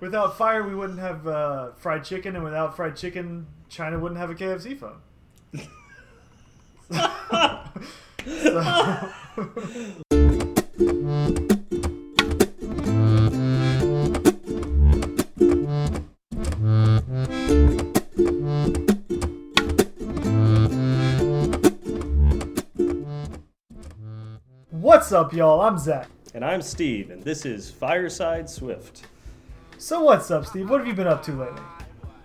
Without fire, we wouldn't have uh, fried chicken, and without fried chicken, China wouldn't have a KFC phone. What's up, y'all? I'm Zach. And I'm Steve, and this is Fireside Swift. So what's up, Steve? What have you been up to lately?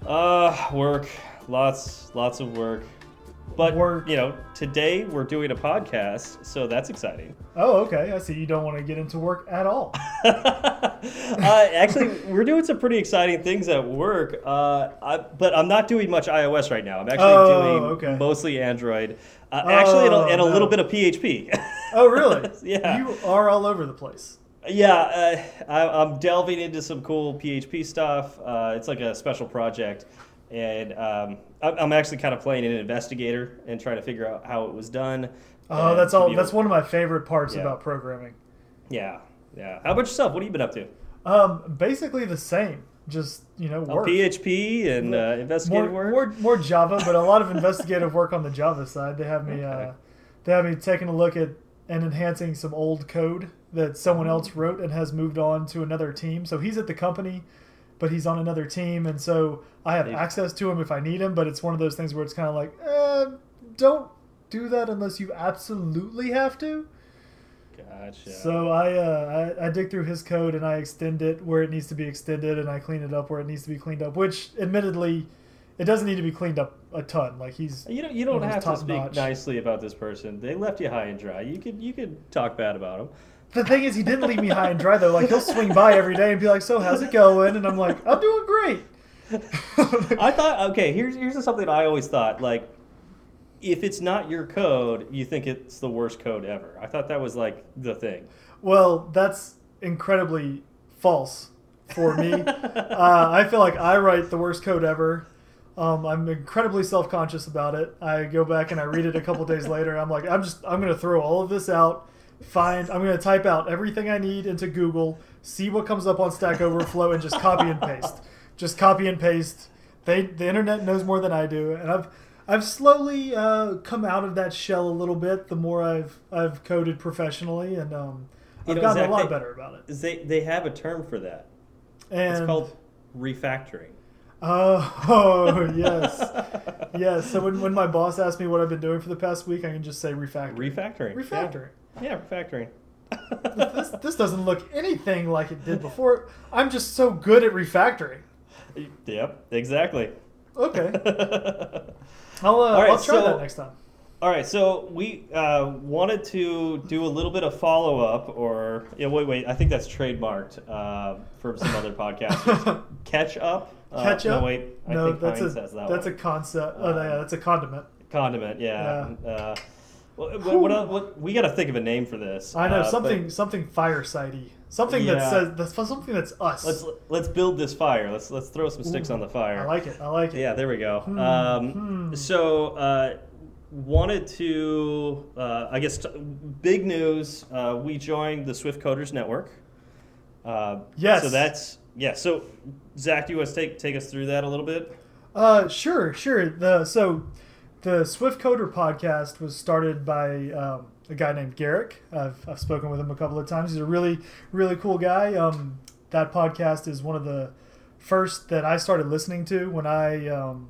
Uh, work, lots, lots of work. But Work. you know, today we're doing a podcast, so that's exciting. Oh, okay. I see you don't want to get into work at all. uh, actually, we're doing some pretty exciting things at work. Uh, I, but I'm not doing much iOS right now. I'm actually Oh, doing okay. mostly Android. Uh, actually, and a, Oh, and a little bit of PHP. Oh, really? Yeah. You are all over the place. Yeah, uh, I, I'm delving into some cool PHP stuff. Uh, it's like a special project, and um, I- I'm actually kind of playing an investigator and trying to figure out how it was done. Oh, that's all. That's able- one of my favorite parts Yeah. about programming. Yeah, yeah. How about yourself? What have you been up to? Um, basically the same. Just you know, Oh, work. PHP and uh, more, investigative work. more, more Java, but a lot of investigative work on the Java side. They have me, uh, Okay. they have me taking a look at and enhancing some old code that someone else wrote and has moved on to another team. So he's at the company, but he's on another team, and so I have They've- access to him if I need him. But it's one of those things where it's kind of like, eh, don't do that unless you absolutely have to. Gotcha. So I, uh, I I dig through his code and I extend it where it needs to be extended and I clean it up where it needs to be cleaned up. Which, admittedly, it doesn't need to be cleaned up a ton. Like he's you don't you don't have to speak top-notch. nicely about this person. They left you high and dry. You could you could talk bad about them. The thing is he didn't leave me high and dry though. Like he'll swing by every day and be like, "So how's it going?" And I'm like, "I'm doing great." I thought okay. Here's here's something I always thought like. If it's not your code, you think it's the worst code ever. I thought that was like the thing. well, that's incredibly false for me. uh, I feel like I write the worst code ever. Um, I'm incredibly self-conscious about it. I go back and I read it a couple days later. I'm like, I'm just, I'm gonna throw all of this out. Find, I'm gonna type out everything I need into Google, see what comes up on Stack Overflow, and just copy and paste. Just copy and paste. They, the internet knows more than I do, and I've, I've slowly uh, come out of that shell a little bit. The more I've, I've coded professionally, and um, You I've know, gotten Zach, a lot they- better about it. They they have a term for that. And It's called refactoring. Oh, oh yes, yes. So when, when my boss asks me what I've been doing for the past week, I can just say refactoring. Refactoring. refactoring. Yeah, yeah refactoring. this, this doesn't look anything like it did before. I'm just so good at refactoring. yep, exactly. Okay, I'll, uh, All right, I'll try so- that next time. All right, so we uh, wanted to do a little bit of follow up, or yeah, wait, wait, I think that's trademarked uh, from some other podcasters. Catch up. Uh, Catch up? No, wait, I no, think that's a Heinz says that that's one. a concept. Oh, yeah, Um, that's a condiment. condiment. Yeah. Uh, what, what, what, what- we got to think of a name for this. I know uh, something something firesidey. Something that says that's something that's us. Let's let's build this fire. Let's let's throw some sticks Ooh, on the fire. I like it. I like it. Yeah, there we go. Hmm, um, hmm. So, uh, wanted to, uh, I guess, t- big news. Uh, we joined the Swift Coders Network. Uh, Yes. So that's yeah. So, Zach, do you want to take take us through that a little bit? Uh, sure, sure. The so the Swift Coder podcast was started by um, a guy named Garrick. I've, I've spoken with him a couple of times. He's a really really cool guy. Um, that podcast is one of the first that I started listening to when I um,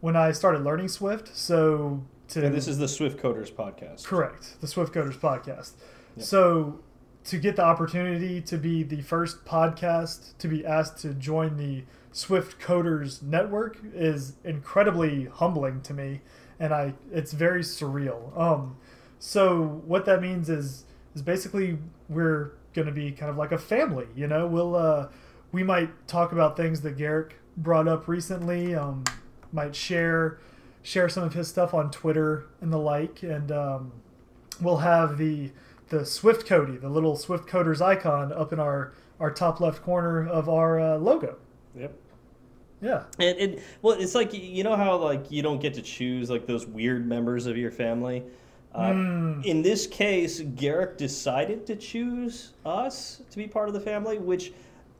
when I started learning Swift. So to And this is the Swift Coders podcast. Correct. The Swift Coders podcast. So to get the opportunity to be the first podcast to be asked to join the Swift Coders network is incredibly humbling to me and I it's very surreal. Um so what that means is is basically we're going to be kind of like a family, you know. We'll uh we might talk about things that Garrick brought up recently, um might share share some of his stuff on Twitter and the like, and um, we'll have the the Swift Cody, the little Swift Coders icon, up in our our top left corner of our uh, logo. Yep. Yeah. And, and well, it's like you know how like you don't get to choose like those weird members of your family. Uh, Mm. In this case, Garrick decided to choose us to be part of the family, which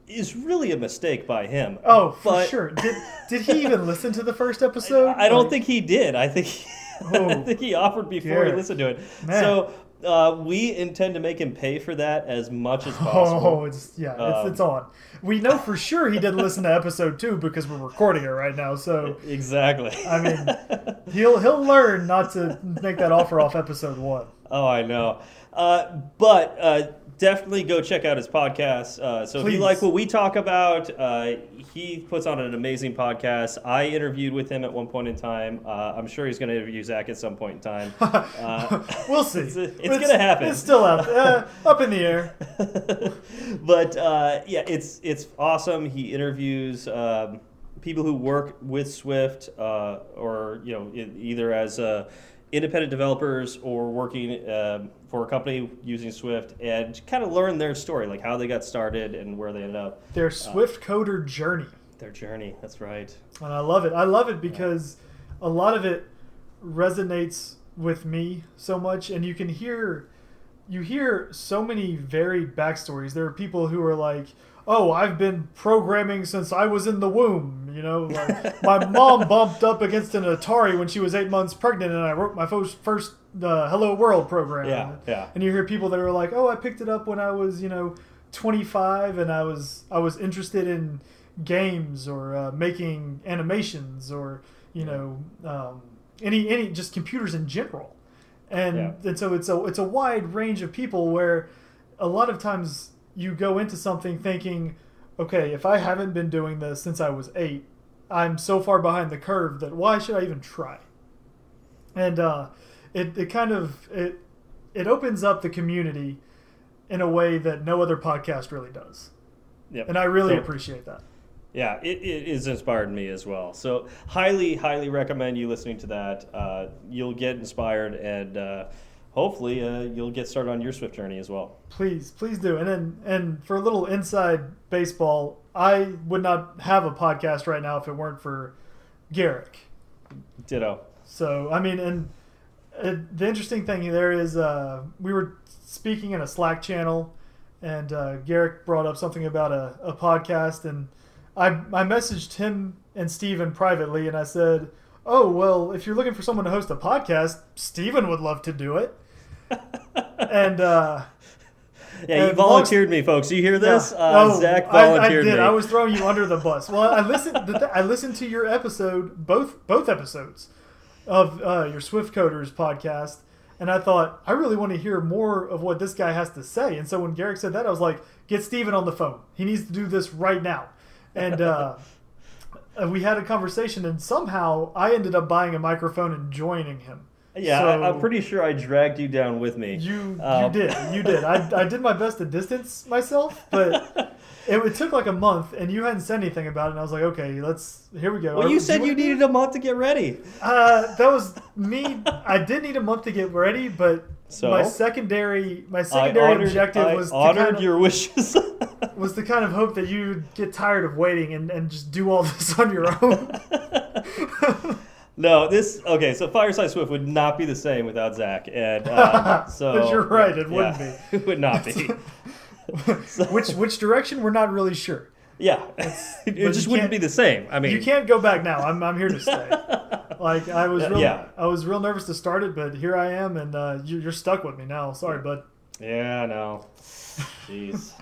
is really a mistake by him. Oh, for But- sure. Did did he even listen to the first episode? I don't Like, think he did. I think I Oh, think he offered before he listened to it. Man. So uh, we intend to make him pay for that as much as Oh, possible. it's yeah, it's, Um, it's on. We know for sure he didn't listen to episode two because we're recording it right now. So exactly. I mean, he'll he'll learn not to make that offer off episode one. Oh, I know. Uh, but uh, definitely go check out his podcast. Uh, so if you like what we talk about, uh, he puts on an amazing podcast. I interviewed with him at one point in time. Uh, I'm sure he's going to interview Zach at some point in time. Uh, We'll see. It's, it's gonna happen. It's still up uh, up in the air. but uh, yeah, it's it's awesome. He interviews um, people who work with Swift, uh, or you know, either as uh, independent developers or working um, for a company using Swift, and kind of learn their story, like how they got started and where they ended up, Their Swift coder journey. their journey. That's right. And I love it. I love it because a lot of it resonates with me so much and you can hear you hear so many varied backstories. There are people who are like, "Oh, I've been programming since I was in the womb." You know, like my mom bumped up against an Atari when she was eight months pregnant, and I wrote my first first uh, Hello World program. Yeah, yeah. And you hear people that are like, "Oh, I picked it up when I was, you know, 25, and I was I was interested in games or uh, making animations or you know um, any any just computers in general." And, Yeah. and so it's a it's a wide range of people where a lot of times you go into something thinking, okay, if I haven't been doing this since I was eight, I'm so far behind the curve that why should I even try? And uh, it it kind of it it opens up the community in a way that no other podcast really does, Yep. and I really So- appreciate that. Yeah, it, it has inspired me as well. So highly, highly recommend you listening to that. Uh, you'll get inspired, and uh, hopefully, uh, you'll get started on your Swift journey as well. Please, please do. And then, and for a little inside baseball, I would not have a podcast right now if it weren't for Garrick. Ditto. So I mean, and uh, the interesting thing there is, uh, we were speaking in a Slack channel, and uh, Garrick brought up something about a, a podcast, and I I messaged him and Steven privately, and I said, "Oh well, if you're looking for someone to host a podcast, Steven would love to do it." And uh, Yeah, you volunteered me, folks. You hear this? yeah. Uh, Oh, Zach I- volunteered I, did. me. I was throwing you under the bus. Well, I listened. I listened to your episode, both both episodes of uh, your Swift Coders podcast, and I thought I really want to hear more of what this guy has to say. And so when Garrick said that, I was like, "Get Steven on the phone. He needs to do this right now." And uh, and we had a conversation, and somehow I ended up buying a microphone and joining him. Yeah, So- I, I'm pretty sure I dragged you down with me. You Um, you did you did. I, I did my best to distance myself, but it, it took like a month, and you hadn't said anything about it. And I was like, okay, let's here we go. Well, Are- you said you wanna needed a month to get ready. Uh, that was me. I did need a month to get ready, but So? my secondary my I secondary honored, objective I was to kind of, your wishes. was to kind of hope that you'd get tired of waiting and, and just do all this on your own. no, this okay. So Fireside Swift would not be the same without Zach, and uh, so You're right, it wouldn't be. it would not be. So- which which direction we're not really sure. Yeah, it just wouldn't be the same. I mean, You can't go back now. I'm, I'm here to stay. Like I was Yeah, real, yeah. I was real nervous to start it, but here I am, and uh, you, you're stuck with me now. Sorry, bud. Yeah, no. Jeez.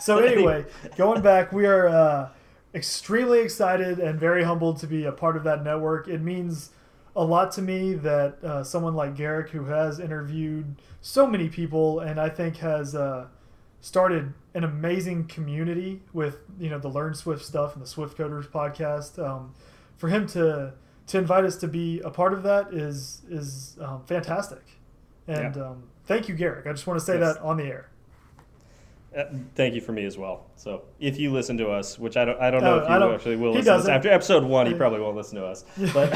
So anyway, going back, we are uh, extremely excited and very humbled to be a part of that network. It means a lot to me that uh, someone like Garrick, who has interviewed so many people, and I think has uh, started an amazing community with you know the Learn Swift stuff and the Swift Coders podcast. Um, for him to to invite us to be a part of that is is um, fantastic, and um, thank you, Garrick. I just want to say Yes. that on the air. Uh, thank you for me as well. So if you listen to us, which I don't, I don't know Oh, if I you don't- actually will listen to us after episode one. He probably won't listen to us, but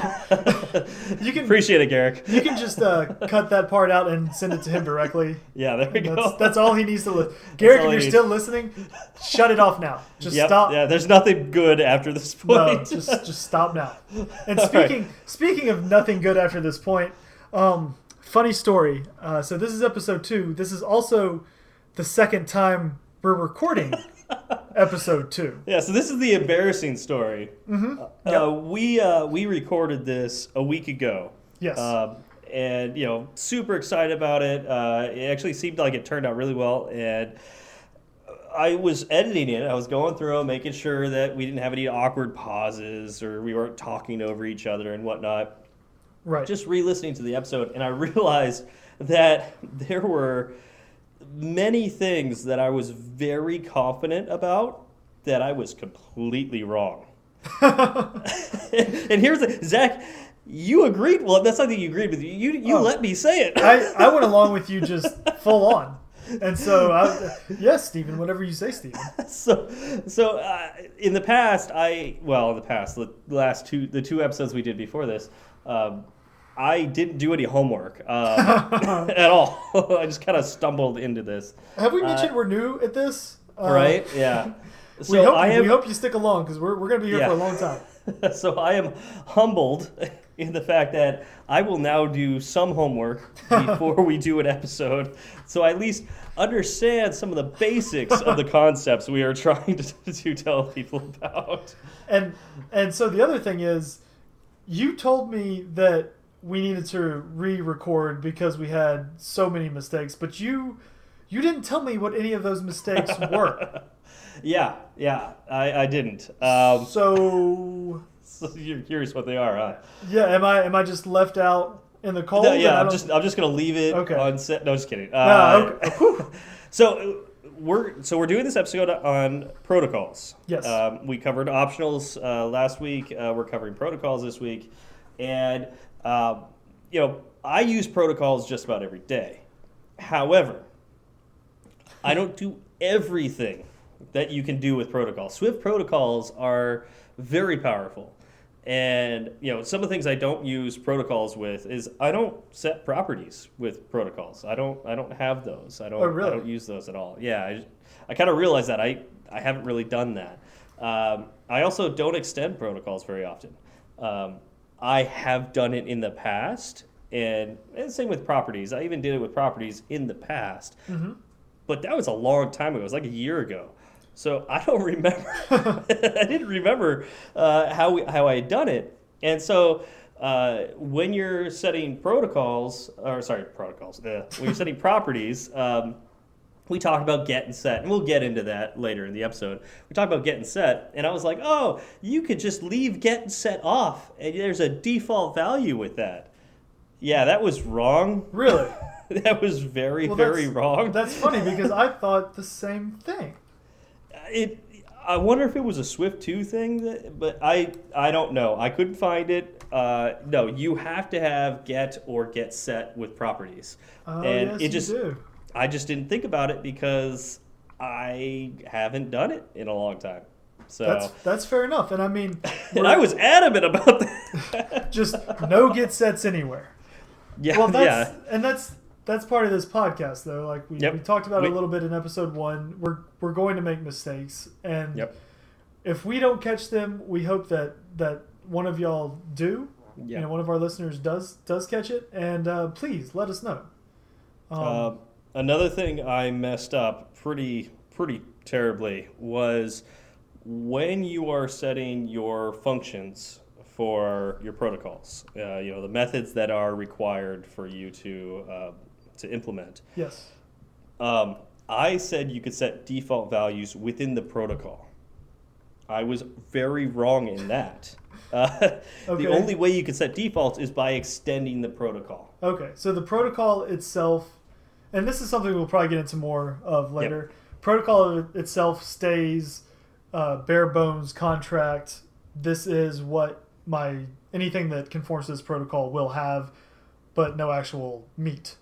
You can appreciate it, Garrick. You can just uh, cut that part out and send it to him directly. Yeah, there we That's, go. that's all he needs to listen. Garrick, if you're needs. still listening, shut it off now. Just Yep, stop. Yeah, there's nothing good after this No, point. just just stop now. And All right. speaking speaking of nothing good after this point, um, funny story. Uh, so this is episode two. This is also the second time we're recording episode two. Yeah, so this is the embarrassing story. Mm-hmm. Uh, we uh, we recorded this a week ago. Yes. Um, and you know, super excited about it. Uh, it actually seemed like it turned out really well, and I was editing it. I was going through making sure that we didn't have any awkward pauses or we weren't talking over each other and whatnot. right. Just re-listening to the episode, and I realized that there were many things that I was very confident about that I was completely wrong. and here's the Zach, you agreed. Well, that's not that you agreed with you. You, you Oh. let me say it. I, I went along with you just full on. And so, I, yes, Stephen, whatever you say, Stephen. so, so uh, in the past, I well, in the past, the last two, the two episodes we did before this, um, I didn't do any homework uh, at all. I just kind of stumbled into this. Have we mentioned we're new at this? Uh, right? Yeah. So we, hope, I am, we hope you stick along because we're, we're going to be here Yeah. for a long time. so I am humbled in the fact that I will now do some homework before we do an episode, so I at least understand some of the basics of the concepts we are trying to, to tell people about. And and so the other thing is, you told me that we needed to re-record because we had so many mistakes, but you you didn't tell me what any of those mistakes were. Yeah, yeah, I, I didn't. Um, So so you're curious what they are, huh? yeah, am I am I just left out in the cold? No, yeah, I'm just I'm just gonna leave it Okay. on set. No, just kidding. No, Uh, okay. So uh, we're so we're doing this episode on protocols. Yes. Um, we covered optionals uh, last week. Uh, we're covering protocols this week, and uh, you know I use protocols just about every day. However, I don't do everything that you can do with protocols. Swift protocols are very powerful. And you know, some of the things I don't use protocols with is I don't set properties with protocols. I don't I don't have those. I don't Oh, really? I don't use those at all. Yeah, I, I kind of realized that I I haven't really done that. Um, I also don't extend protocols very often. Um, I have done it in the past, and, and same with properties. I even did it with properties in the past, Mhm. but that was a long time ago. It was like a year ago. So I don't remember. I didn't remember uh, how we, how I had done it, and so uh, when you're setting protocols, or sorry, protocols. Uh, when you're setting properties, um, we talked about get and set, and we'll get into that later in the episode. We talked about get and set, and I was like, oh, you could just leave get and set off, and there's a default value with that. Yeah, that was wrong. Really? that was very, Well, very that's- wrong. That's funny because I thought the same thing. it I wonder if it was a Swift 2 thing that, but I I don't know. I couldn't find it. Uh, no, you have to have get or get set with properties. Oh, and yes, it you just do. I just didn't think about it because I haven't done it in a long time. So That's that's fair enough. And I mean, and I was adamant about that. just no get sets anywhere. yeah, Well, that's yeah. and that's that's part of this podcast though. Like we, Yep. we talked about it We- a little bit in episode one. We're we're going to make mistakes, and Yep. if we don't catch them, we hope that that one of y'all do. Yeah. You know, one of our listeners does does catch it, and uh, please let us know. Um, Um, another thing I messed up pretty pretty terribly was when you are setting your functions for your protocols. Uh, you know the methods that are required for you to uh, to implement. yes. Um, I said you could set default values within the protocol. I was very wrong in that. Uh, Okay. The only way you can set defaults is by extending the protocol. Okay, so the protocol itself, and this is something we'll probably get into more of later. Protocol itself stays uh, bare bones contract. This is what my anything that conforms to this protocol will have, but no actual meat.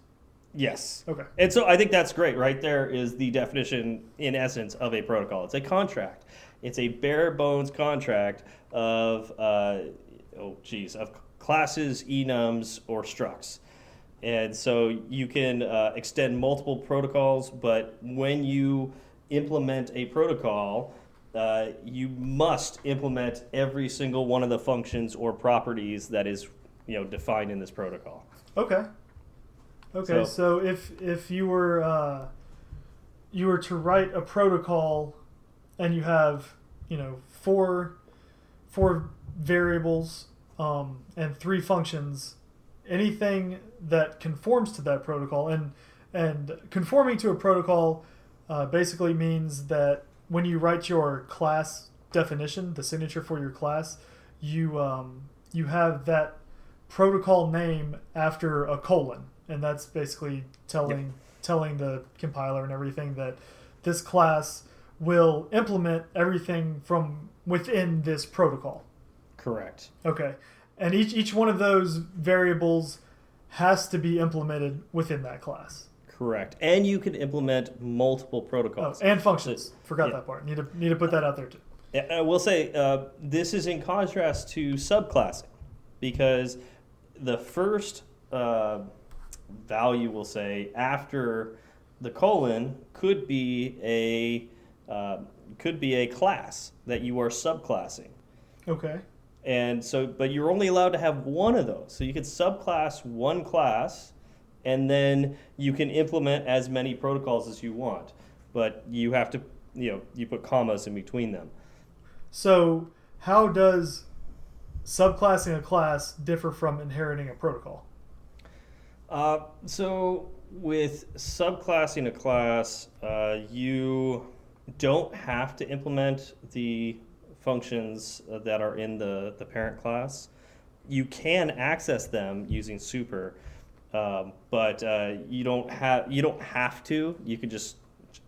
Yes. Okay. And so I think that's great. Right there is the definition, in essence, of a protocol. It's a contract. It's a bare bones contract of, uh, oh, geez, of classes, enums, or structs. And so you can uh, extend multiple protocols, but when you implement a protocol, uh, you must implement every single one of the functions or properties that is, you know, defined in this protocol. Okay. So- Okay. So, if if you were uh, you were to write a protocol and you have you know four four variables um, and three functions, anything that conforms to that protocol and and conforming to a protocol uh, basically means that when you write your class definition, the signature for your class, you um, you have that protocol name after a colon, and that's basically telling yep. telling the compiler and everything that this class will implement everything from within this protocol. Correct. Okay. And each each one of those variables has to be implemented within that class. Correct. And you can implement multiple protocols. Oh, and functions. So, Forgot yeah. that part. Need to need to put that out there too. Yeah, I will say uh, this is in contrast to subclassing because the first uh, value, we'll say, after the colon could be a uh, could be a class that you are subclassing. Okay. And so, but you're only allowed to have one of those. So you could subclass one class, and then you can implement as many protocols as you want. But you have to, you know, you put commas in between them. So how does subclassing a class differ from inheriting a protocol? Uh, so with subclassing a class, uh, you don't have to implement the functions uh, that are in the, the parent class. You can access them using super, um, but uh, you don't have you don't have to. You can just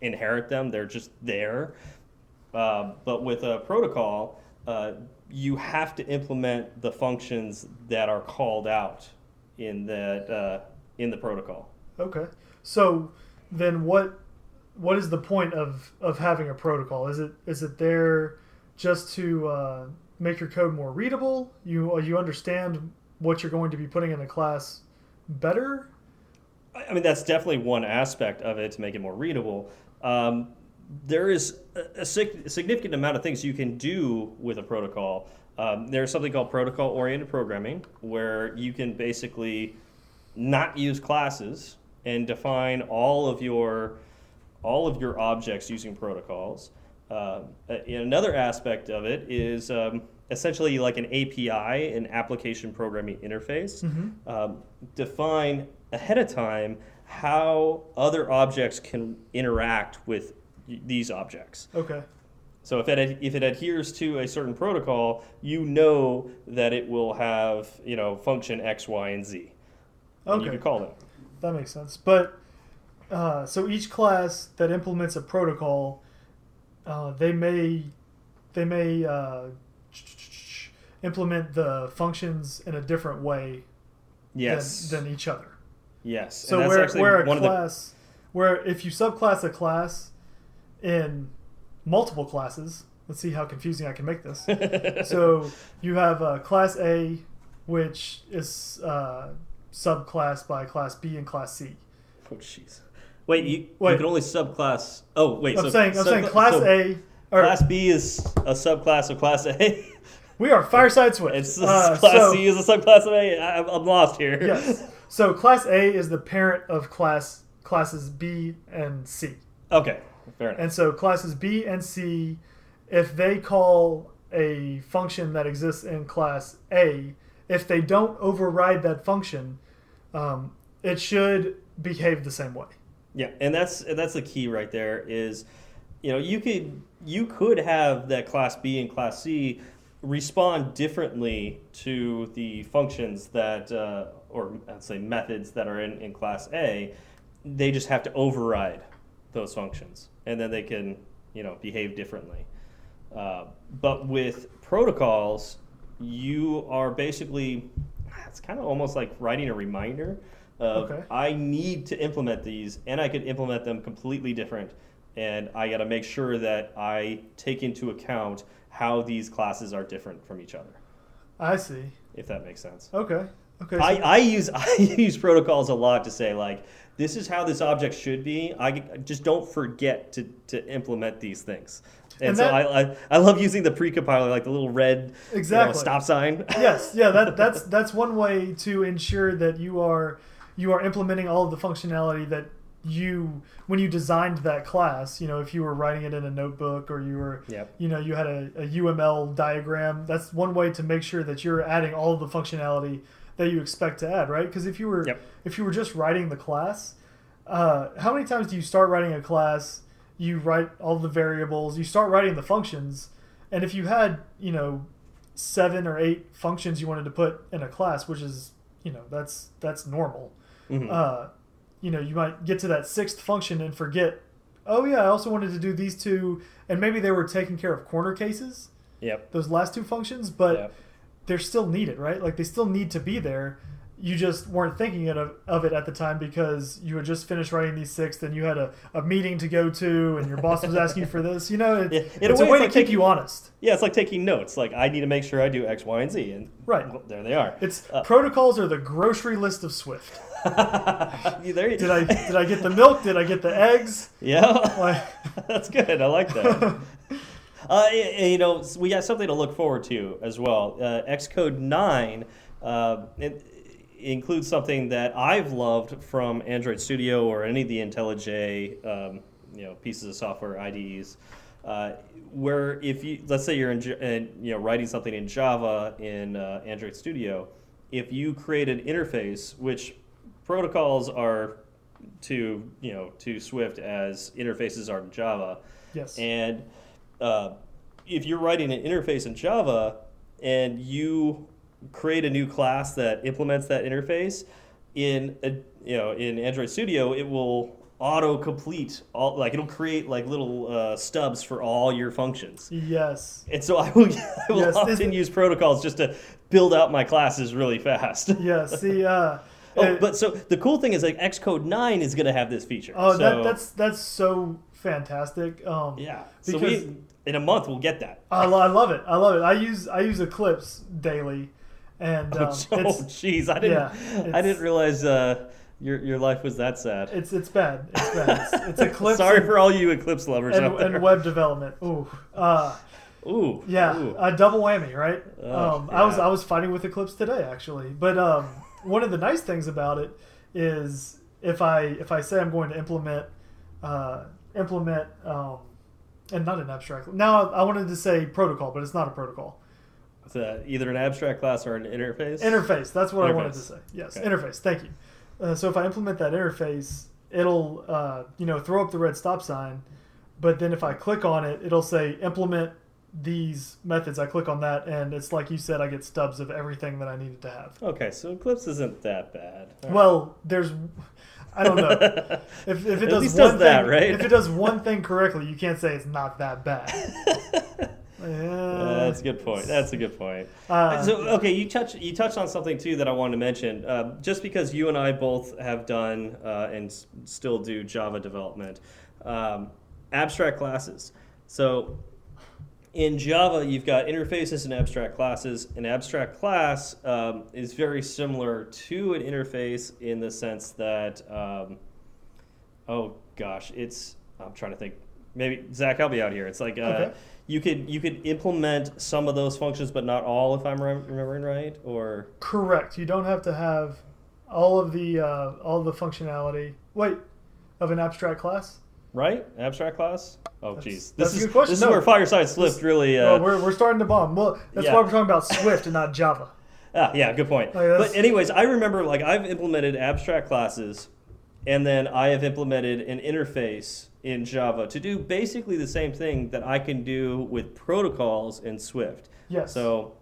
inherit them; they're just there. Uh, but with a protocol, uh, you have to implement the functions that are called out in that uh, in the protocol. Okay, so then what what is the point of of having a protocol? Is it is it there just to uh, make your code more readable? You uh, you understand what you're going to be putting in a class better. I mean, that's definitely one aspect of it to make it more readable. Um, there is a, a, significant amount of things you can do with a protocol. Um, there's something called protocol oriented programming, where you can basically not use classes and define all of your all of your objects using protocols. Uh, another aspect of it is um, essentially like an API, an application programming interface. Mm-hmm. Um, define ahead of time how other objects can interact with these objects. Okay. So if it if it adheres to a certain protocol, you know that it will have you know function X, Y, and Z. Okay. And you can call it. That makes sense. But uh, so each class that implements a protocol, uh, they may they may uh, implement the functions in a different way. Yes. Than, than each other. Yes. So where where a class the... where if you subclass a class in multiple classes, let's see how confusing I can make this. so you have uh, class A, which is uh, subclass by class B and class C. Oh jeez. Wait, you, wait. you can only subclass. Oh, wait. I'm so saying, I'm saying class so A. Or, class B is a subclass of class A. we are Fireside Swift. It's uh, class so, C is a subclass of A. I, I'm lost here. Yes. So class A is the parent of class classes B and C. Okay, fair enough. And so classes B and C, if they call a function that exists in class A, if they don't override that function, um, it should behave the same way. Yeah, and that's that's the key right there. Is you know you could you could have that class B and class C respond differently to the functions that uh, or I'd say methods that are in, in class A. They just have to override those functions, and then they can you know behave differently. Uh, but with protocols, you are basically it's kind of almost like writing a reminder of okay. I need to implement these, and I could implement them completely different. And I got to make sure that I take into account how these classes are different from each other. I see. If that makes sense. Okay. Okay. So I, I use I use protocols a lot to say like this is how this object should be. I just don't forget to, to implement these things. And, and so I, I, I love using the precompiler like the little red exactly. You know, stop sign. yes, yeah, that that's that's one way to ensure that you are you are implementing all of the functionality that you when you designed that class, you know, if you were writing it in a notebook or you were, Yep. you know, you had a, a UML diagram. That's one way to make sure that you're adding all of the functionality that you expect to add, right? Because if you were Yep. if you were just writing the class, uh, how many times do you start writing a class? You write all the variables, you start writing the functions, and if you had, you know, seven or eight functions you wanted to put in a class, which is, you know, that's that's normal. Mhm. Uh, you know, you might get to that sixth function and forget, oh yeah, I also wanted to do these two, and maybe they were taking care of corner cases, Yep. those last two functions, but Yep. they're still needed, right? Like they still need to be there. You just weren't thinking of, of it at the time because you had just finished writing these six, and you had a, a meeting to go to, and your boss was asking you for this. You know, it, Yeah, it's way, a way it's to like keep you honest. Yeah, it's like taking notes. Like I need to make sure I do X, Y, and Z, and Right. there they are. It's Uh, protocols are the grocery list of Swift. there you, Did I did I get the milk? Did I get the eggs? Yeah, Like, that's good. I like that. Uh, you know, we got something to look forward to as well. Uh, Xcode 9 uh, it, includes something that I've loved from Android Studio or any of the IntelliJ um, you know pieces of software IDEs. Uh, where if you let's say you're in, in you know writing something in Java in uh, Android Studio, if you create an interface, which protocols are to you know to Swift as interfaces are to Java, yes. and uh, if you're writing an interface in Java and you create a new class that implements that interface in a, you know in Android Studio, it will auto complete all like it'll create like little uh, stubs for all your functions. yes. And so I will, I will Yes, often use protocols just to build out my classes really fast. Yeah. See. Uh, Oh, but so the cool thing is like Xcode 9 is going to have this feature. oh, so, that, that's that's so fantastic. Um, yeah. So because- we in a month we'll get that. I, lo- I love it. I love it. I use I use Eclipse daily, and um, oh, jeez, I didn't. yeah, I didn't realize uh, your your life was that sad. it's it's bad. It's bad. It's, it's Eclipse Sorry and, for all you Eclipse lovers and, out there. and web development. Ooh. Uh, Ooh, Yeah, ooh. a double whammy, right? Oh, um, I was. I was fighting with Eclipse today actually, but um, one of the nice things about it is if I if I say I'm going to implement uh, implement um, and not an abstract. Now I wanted to say protocol, but it's not a protocol. It's uh, either an abstract class or an interface. Interface. That's what I wanted to say. Yes, Okay. interface. Thank you. Uh, so if I implement that interface, it'll uh, you know throw up the red stop sign, but then if I click on it, it'll say implement these methods. I click on that, and it's like you said, I get stubs of everything that I needed to have. okay, so Eclipse isn't that bad. All right. Well, there's, I don't know. If, if it does one does that, thing, right? if it does one thing correctly, you can't say it's not that bad. Uh, Yeah, that's a good point. That's a good point. Uh, so okay, you touch you touched on something too that I wanted to mention. Uh, just because you and I both have done uh, and s- still do Java development, um, abstract classes. So in Java, you've got interfaces and abstract classes. An abstract class um, is very similar to an interface in the sense that, um, oh gosh, it's I'm trying to think. Maybe Zach, help me out here. It's like uh, Okay. you could you could implement some of those functions, but not all, if I'm rem- remembering right. Or correct. You don't have to have all of the uh, all of the functionality. Wait, of an abstract class. Right, abstract class. Oh, that's this a is good question. this No. is where Fireside Swift really. Well, Uh, we're, we're starting to bomb. Well, that's Yeah. why we're talking about Swift and not Java. Ah, yeah, good point. Like, but anyways, I remember like I've implemented abstract classes, and then I have implemented an interface in Java to do basically the same thing that I can do with protocols in Swift. Yes. So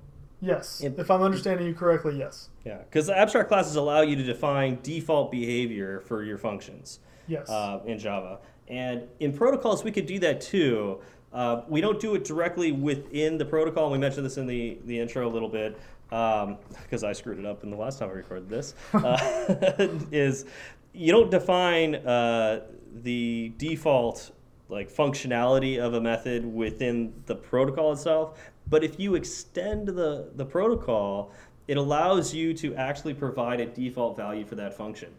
yes. It- if I'm understanding you correctly, yes. yeah, because abstract classes allow you to define default behavior for your functions Yes. uh, in Java, and in protocols we could do that too. Uh, we don't do it directly within the protocol. We mentioned this in the, the intro a little bit because I screwed it up in the last time I recorded this. Uh, is you don't define uh, the default like functionality of a method within the protocol itself, but if you extend the the protocol, it allows you to actually provide a default value for that function.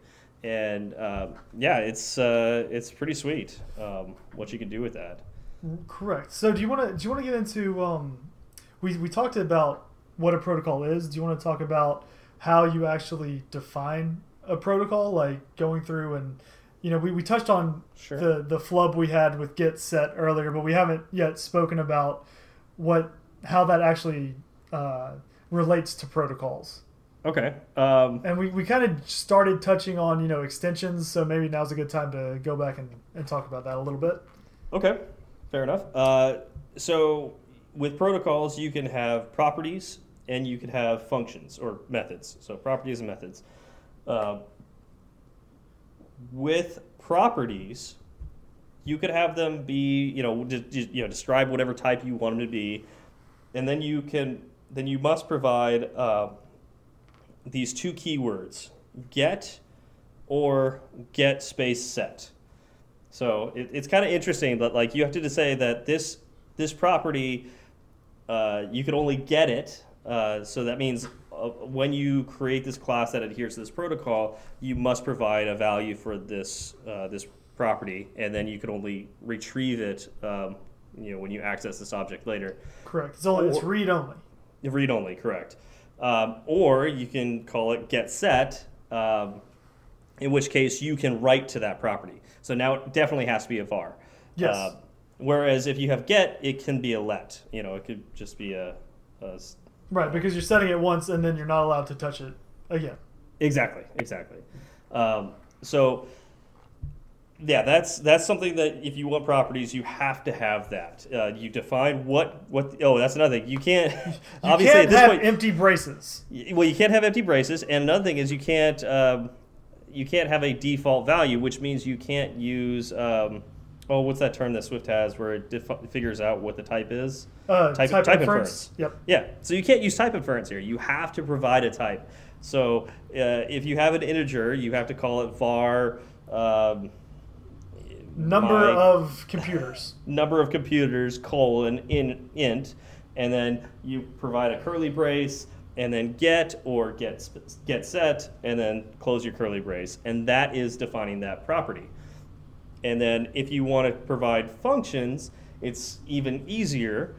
And um, yeah, it's uh, it's pretty sweet um, what you can do with that. Correct. So do you want to do you want to get into um, we we talked about what a protocol is. Do you want to talk about how you actually define a protocol, like going through and you know, we, we touched on Sure. the the flub we had with get set earlier, but we haven't yet spoken about what how that actually uh, relates to protocols. Okay. Um, And we, we kind of started touching on you know extensions, so maybe now's a good time to go back and, and talk about that a little bit. Okay, fair enough. Uh, so with protocols, you can have properties and you can have functions or methods. So properties and methods. Uh, with properties, you could have them be, you know, you know, describe whatever type you want them to be, and then you can, then you must provide uh, these two keywords: get or get space set. So it, it's kind of interesting that like you have to just say that this this property uh, you can only get it. Uh, so that means uh, when you create this class that adheres to this protocol, you must provide a value for this uh, this property, and then you can only retrieve it. Um, you know when you access this object later. Correct. It's only it's read only. Read only, correct. Um, or you can call it get set, um, in which case you can write to that property. So now it definitely has to be a var. Yes. Uh, whereas if you have get, it can be a let. You know, it could just be a. Right, because you're setting it once and then you're not allowed to touch it again. exactly, exactly. Um, so yeah, that's that's something that if you want properties, you have to have that. Uh, you define what what. Oh, that's another thing. You can't. You obviously, can't at this have point, empty braces. Well, you can't have empty braces, and another thing is you can't um, you can't have a default value, which means you can't use um, oh, what's that term that Swift has where it defi- figures out what the type is? Uh, Type- type, type inference. Yep. Yeah, so you can't use type inference here. You have to provide a type. So uh, if you have an integer, you have to call it var. Um, Number my- of computers. number of computers colon in int, and then you provide a curly brace, and then get or get get set, and then close your curly brace, and that is defining that property. And then if you want to provide functions, it's even easier.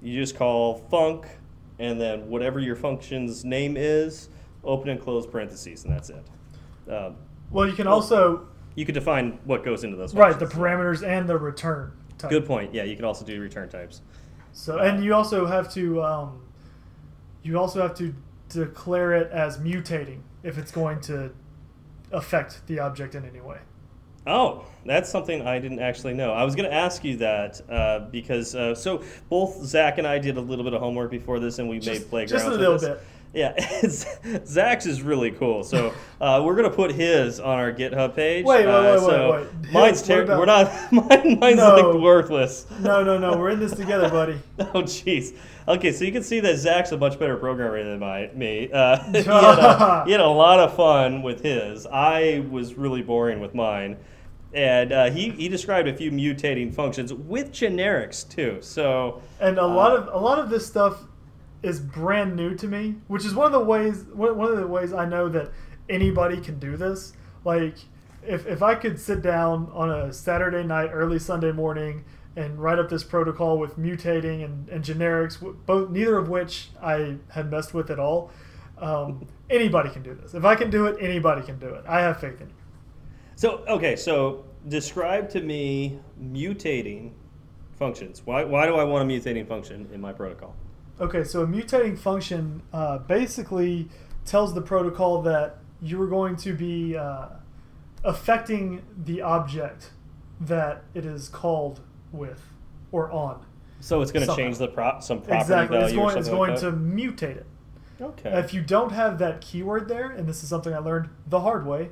You just call func, and then whatever your function's name is, open and close parentheses, and that's it. Um, Well, you can also you could define what goes into those. right the functions. parameters and the return type. Good point. Yeah, you can also do return types. So and you also have to um, you also have to declare it as mutating if it's going to affect the object in any way. Oh, that's something I didn't actually know. I was going to ask you that uh, because uh, so both Zach and I did a little bit of homework before this, and we Just, made playgrounds. just a little bit. Yeah, Zach's is really cool. So uh, we're gonna put his on our GitHub page. Wait, wait, Uh, wait, wait, so wait. Mine's terrible. We're not. Mine, mine's No. like worthless. No, no, no. We're in this together, buddy. Oh jeez. Okay, so you can see that Zach's a much better programmer than my, me. Uh, he, had a, he had a lot of fun with his. I was really boring with mine, and uh, he he described a few mutating functions with generics too. So And a lot Uh, of a lot of this stuff is brand new to me, which is one of the ways one of the ways I know that anybody can do this. Like if if I could sit down on a Saturday night, early Sunday morning, and write up this protocol with mutating and, and generics, both neither of which I had messed with at all. Um, anybody can do this. If I can do it, anybody can do it. I have faith in you. so okay, so describe to me mutating functions. Why why do I want a mutating function in my protocol? Okay, so a mutating function uh, basically tells the protocol that you are going to be uh, affecting the object that it is called with or on. So it's going to change the pro- some property exactly, value it's going, it's going like to mutate it. Okay. If you don't have that keyword there, and this is something I learned the hard way,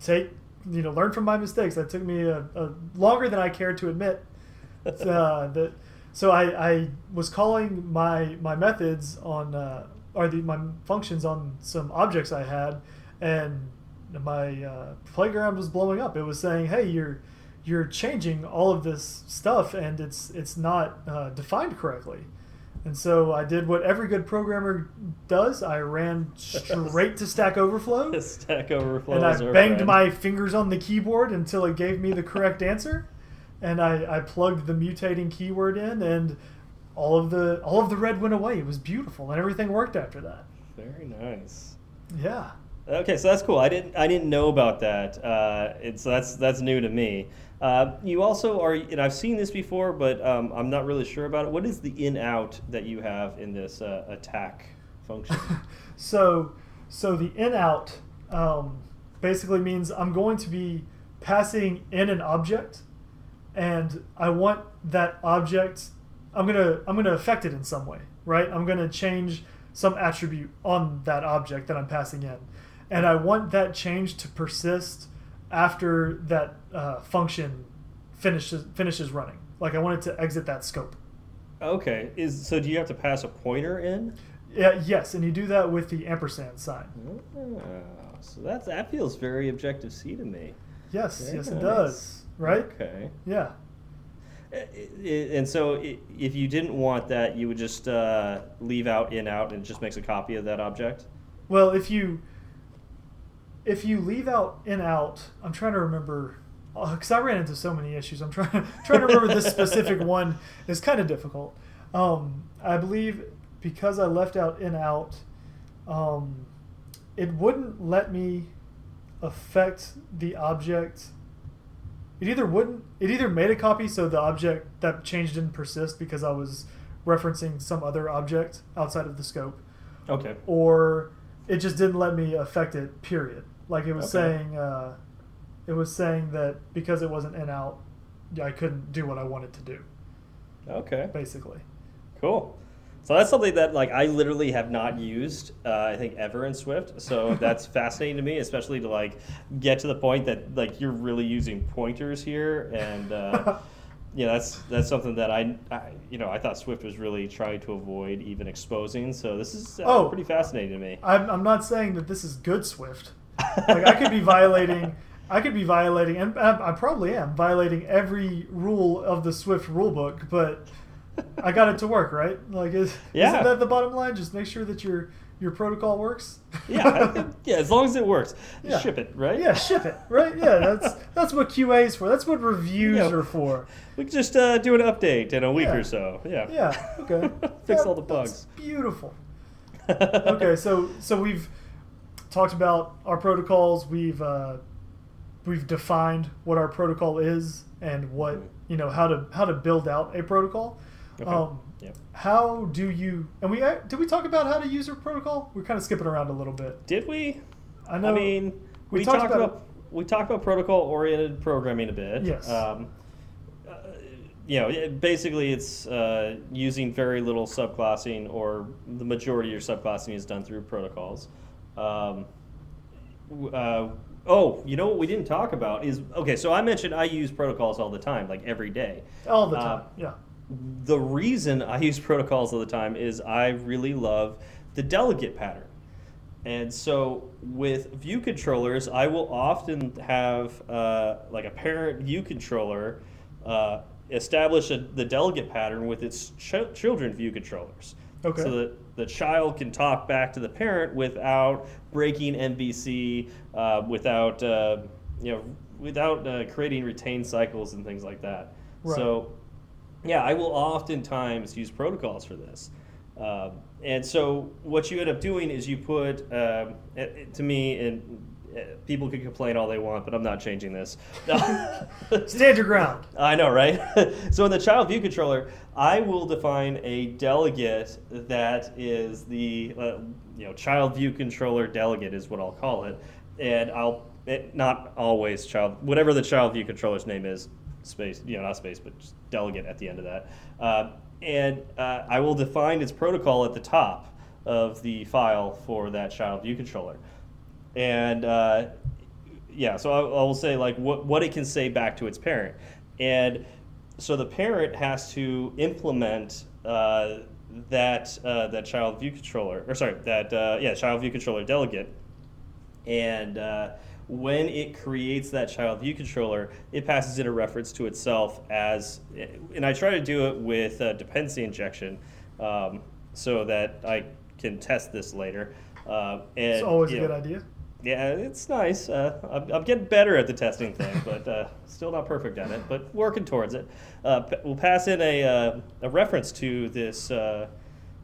take you know learn from my mistakes. That took me a, a longer than I cared to admit. uh, that so I, I was calling my my methods on uh, or the my functions on some objects I had, and my uh, playground was blowing up. It was saying, "Hey, you're you're changing all of this stuff, and it's it's not uh, defined correctly." And so I did what every good programmer does. I ran straight to Stack Overflow, Stack Overflow. and I banged my fingers on the keyboard until it gave me the correct answer. And I, I plugged the mutating keyword in, and all of the all of the red went away. It was beautiful, and everything worked after that. Very nice. Yeah. Okay, so that's cool. I didn't I didn't know about that. Uh, it's that's that's new to me. Uh, you also are, and I've seen this before, but um, I'm not really sure about it. What is the in out that you have in this uh, attack function? So, so the inout um, basically means I'm going to be passing in an object, and I want that object. I'm gonna I'm gonna affect it in some way, right? I'm gonna change some attribute on that object that I'm passing in, and I want that change to persist after that uh, function finishes finishes running. Like I want it to exit that scope. okay, is so do you have to pass a pointer in? Yeah, yes, and you do that with the ampersand sign. Oh, so that that feels very Objective C to me. Yes, Very yes, it does. Right? Okay. Yeah. And so, if you didn't want that, you would just uh, leave out inout, and it just makes a copy of that object. Well, if you if you leave out inout, I'm trying to remember because I ran into so many issues. I'm trying trying to remember this specific one is kind of difficult. Um, I believe because I left out inout, um, it wouldn't let me affect the object. It either wouldn't. It either made a copy so the object that change didn't persist because I was referencing some other object outside of the scope, Okay. or it just didn't let me affect it. Period. Like it was Okay. saying, uh, it was saying that because it wasn't inout, I couldn't do what I wanted to do. Okay. Basically. Cool. So that's something that like I literally have not used, uh, I think ever in Swift. So that's fascinating to me, especially to like get to the point that like you're really using pointers here, and uh, yeah, that's that's something that I, I you know I thought Swift was really trying to avoid even exposing. So this is uh, Oh. pretty fascinating to me. I'm, I'm not saying that this is good Swift. Like I could be violating. I could be violating, and I I probably am violating every rule of the Swift rulebook, but I got it to work, right? Like, is, Yeah. isn't that the bottom line? Just make sure that your your protocol works. yeah, yeah. As long as it works, Yeah. ship it, right? yeah, ship it, right? Yeah, that's that's what QA is for. That's what reviews Yeah. are for. We can just uh, do an update in a week Yeah. or so. Yeah. Yeah. Okay. Fix all the bugs. Beautiful. okay, so so we've talked about our protocols. We've uh, we've defined what our protocol is and what Mhm. you know how to how to build out a protocol. Okay. Um, yeah. how do you and we uh, did we talk about how to use a protocol? We're kind of skipping around a little bit. Did we? I know. I mean, we we, talked talked, about- about, we talked about protocol-oriented programming a bit. Yes. Um, uh, you know, it- basically, it's uh, using very little subclassing, or the majority of your subclassing is done through protocols. Um, uh, oh, you know what we didn't talk about is okay. So I mentioned I use protocols all the time, like every day. all the uh, time. yeah. The reason I use protocols all the time is I really love the delegate pattern. And so with view controllers, I will often have uh, like a parent view controller uh, establish a, the delegate pattern with its ch- children view controllers. Okay. So that the child can talk back to the parent without breaking MVC, uh, without uh, you know, without uh, creating retain cycles and things like that. Right. So yeah, I will oftentimes use protocols for this. Um, and so what you end up doing is you put, um, to me, and uh, people can complain all they want, but I'm not changing this. Stand your ground. I know, right? so in the child view controller, I will define a delegate that is the uh, you know child view controller delegate is what I'll call it, and I'll it, not always child whatever the child view controller's name is space you know not space but delegate at the end of that, uh, and uh, I will define its protocol at the top of the file for that child view controller, and uh, yeah, so I, I will say like what what it can say back to its parent, and so the parent has to implement uh, that uh, that child view controller, or sorry, that uh, yeah child view controller delegate, and when it creates that child view controller, it passes in a reference to itself as, and I try to do it with uh, dependency injection, um, so that I can test this later. Uh, and, It's always a you good idea. yeah, it's nice. Uh, I'm, I'm getting better at the testing thing, but uh, still not perfect at it, but working towards it. Uh, we'll pass in a, uh, a reference to this uh,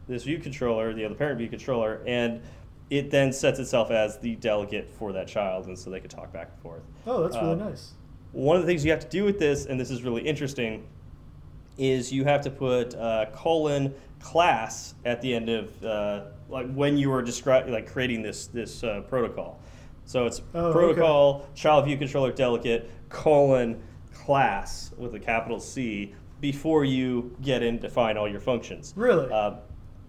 this view controller, the other parent view controller, and it then sets itself as the delegate for that child, and so they could talk back and forth. Oh, that's really Um, nice. One of the things you have to do with this, and this is really interesting, is you have to put uh, colon class at the end of uh, like when you are describing like creating this this uh, protocol. So it's Oh, okay. protocol child view controller delegate colon class with a capital C before you get in define all your functions. Really? Uh,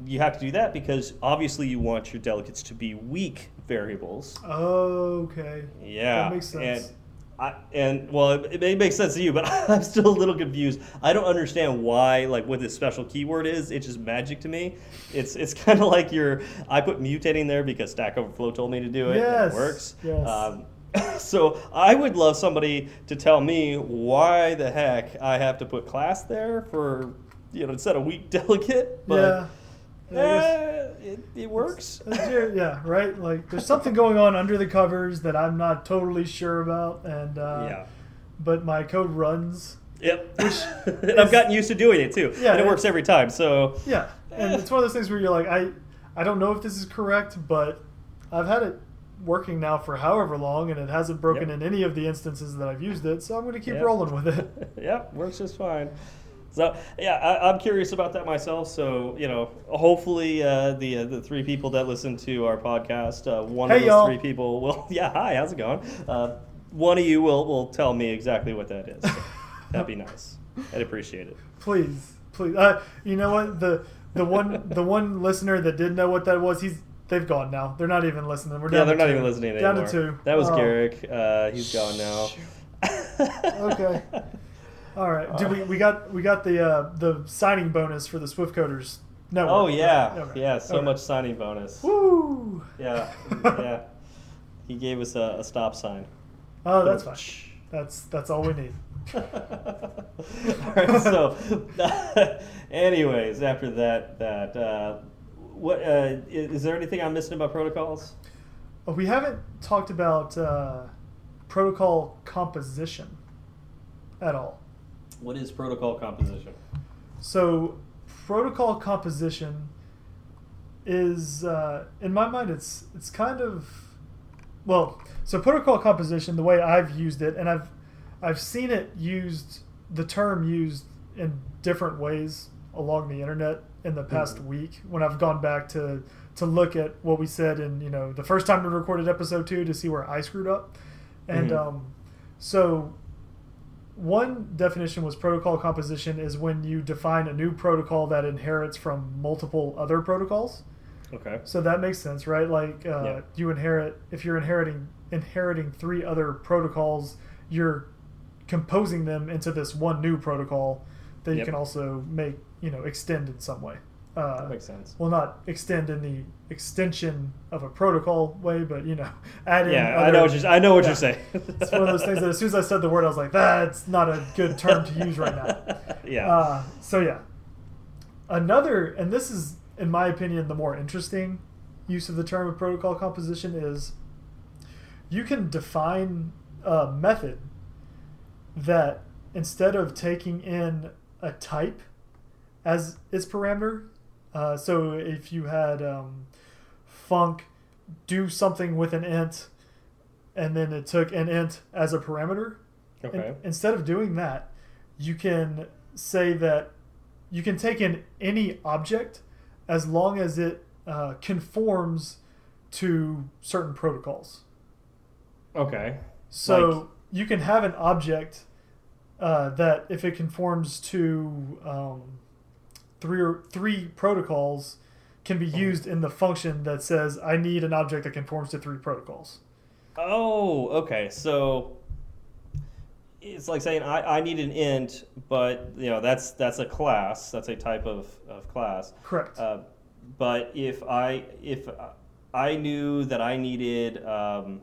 you have to do that because obviously you want your delegates to be weak variables. Oh, okay. Yeah, That makes sense. And, I, and well, it, it may make sense to you, but I'm still a little confused. I don't understand why, like, what this special keyword is. It's just magic to me. It's it's kind of like your. I put mutating there because Stack Overflow told me to do it. and Yes, it works. yes. Um, so I would love somebody to tell me why the heck I have to put class there for you know instead of weak delegate. But, yeah. Yeah, eh, it, it works. That's your- yeah, right. Like, there's something going on under the covers that I'm not totally sure about, and uh, yeah. but my code runs. Yep. Which and I've gotten used to doing it too. Yeah, and it it- works every time. So Yeah, and it's one of those things where you're like, I, I don't know if this is correct, but I've had it working now for however long, and it hasn't broken Yep. in any of the instances that I've used it, so I'm going to keep Yep. rolling with it. yep, works just fine. So yeah, I, I'm curious about that myself. So you know, hopefully uh, the uh, the three people that listen to our podcast, uh, one of those y'all. three people will. Yeah, hi, how's it going? Uh, one of you will will tell me exactly what that is. That'd be nice. I'd appreciate it. please, please. Uh, you know what? The the one the one listener that didn't know what that was, he's they've gone now. They're not even listening. We're down Yeah, they're not two. even listening Down anymore. to two. That was Oh. Garrick. Uh, he's gone now. Okay. All right. Did we we got we got the uh, the signing bonus for the Swift Coders network? Oh yeah, yeah. So Okay. much signing bonus. Woo! Yeah, yeah. He gave us a, a stop sign. Oh, that's fine. That's that's all we need. All right. So, anyways, after that, that uh, what uh, is, is there anything I'm missing about protocols? Oh, we haven't talked about uh, protocol composition at all. What is protocol composition? So, protocol composition is, uh, in my mind, it's it's kind of, well, so protocol composition, the way I've used it, and I've I've seen it used, the term used in different ways along the internet in the past Mhm. week when I've gone back to to look at what we said in you know the first time we recorded episode two to see where I screwed up, and Mhm. um, so one definition was protocol composition is when you define a new protocol that inherits from multiple other protocols. Okay. So that makes sense, right? Like uh, Yeah. you inherit if you're inheriting inheriting three other protocols, you're composing them into this one new protocol that you can also make you know extend in some way. Uh, makes sense. well, not extend in the extension of a protocol way, but you know, add in. Yeah, I know what you're. I know what Yeah. you're saying. It's one of those things that as soon as I said the word, I was like, that's not a good term to use right now. yeah. Uh, so yeah, another, and this is, in my opinion, the more interesting use of the term of protocol composition is you can define a method that instead of taking in a type as its parameter, uh, so if you had um, func do something with an int, and then it took an int as a parameter, in- okay. instead of doing that, you can say that you can take in any object as long as it uh, conforms to certain protocols. Okay. So Like- you can have an object uh, that, if it conforms to um, three or three protocols, can be used in the function that says I need an object that conforms to three protocols. Oh, okay. So it's like saying I, I need an int, but you know that's that's a class. That's a type of, of class. Correct. Uh, but if I if I knew that I needed um,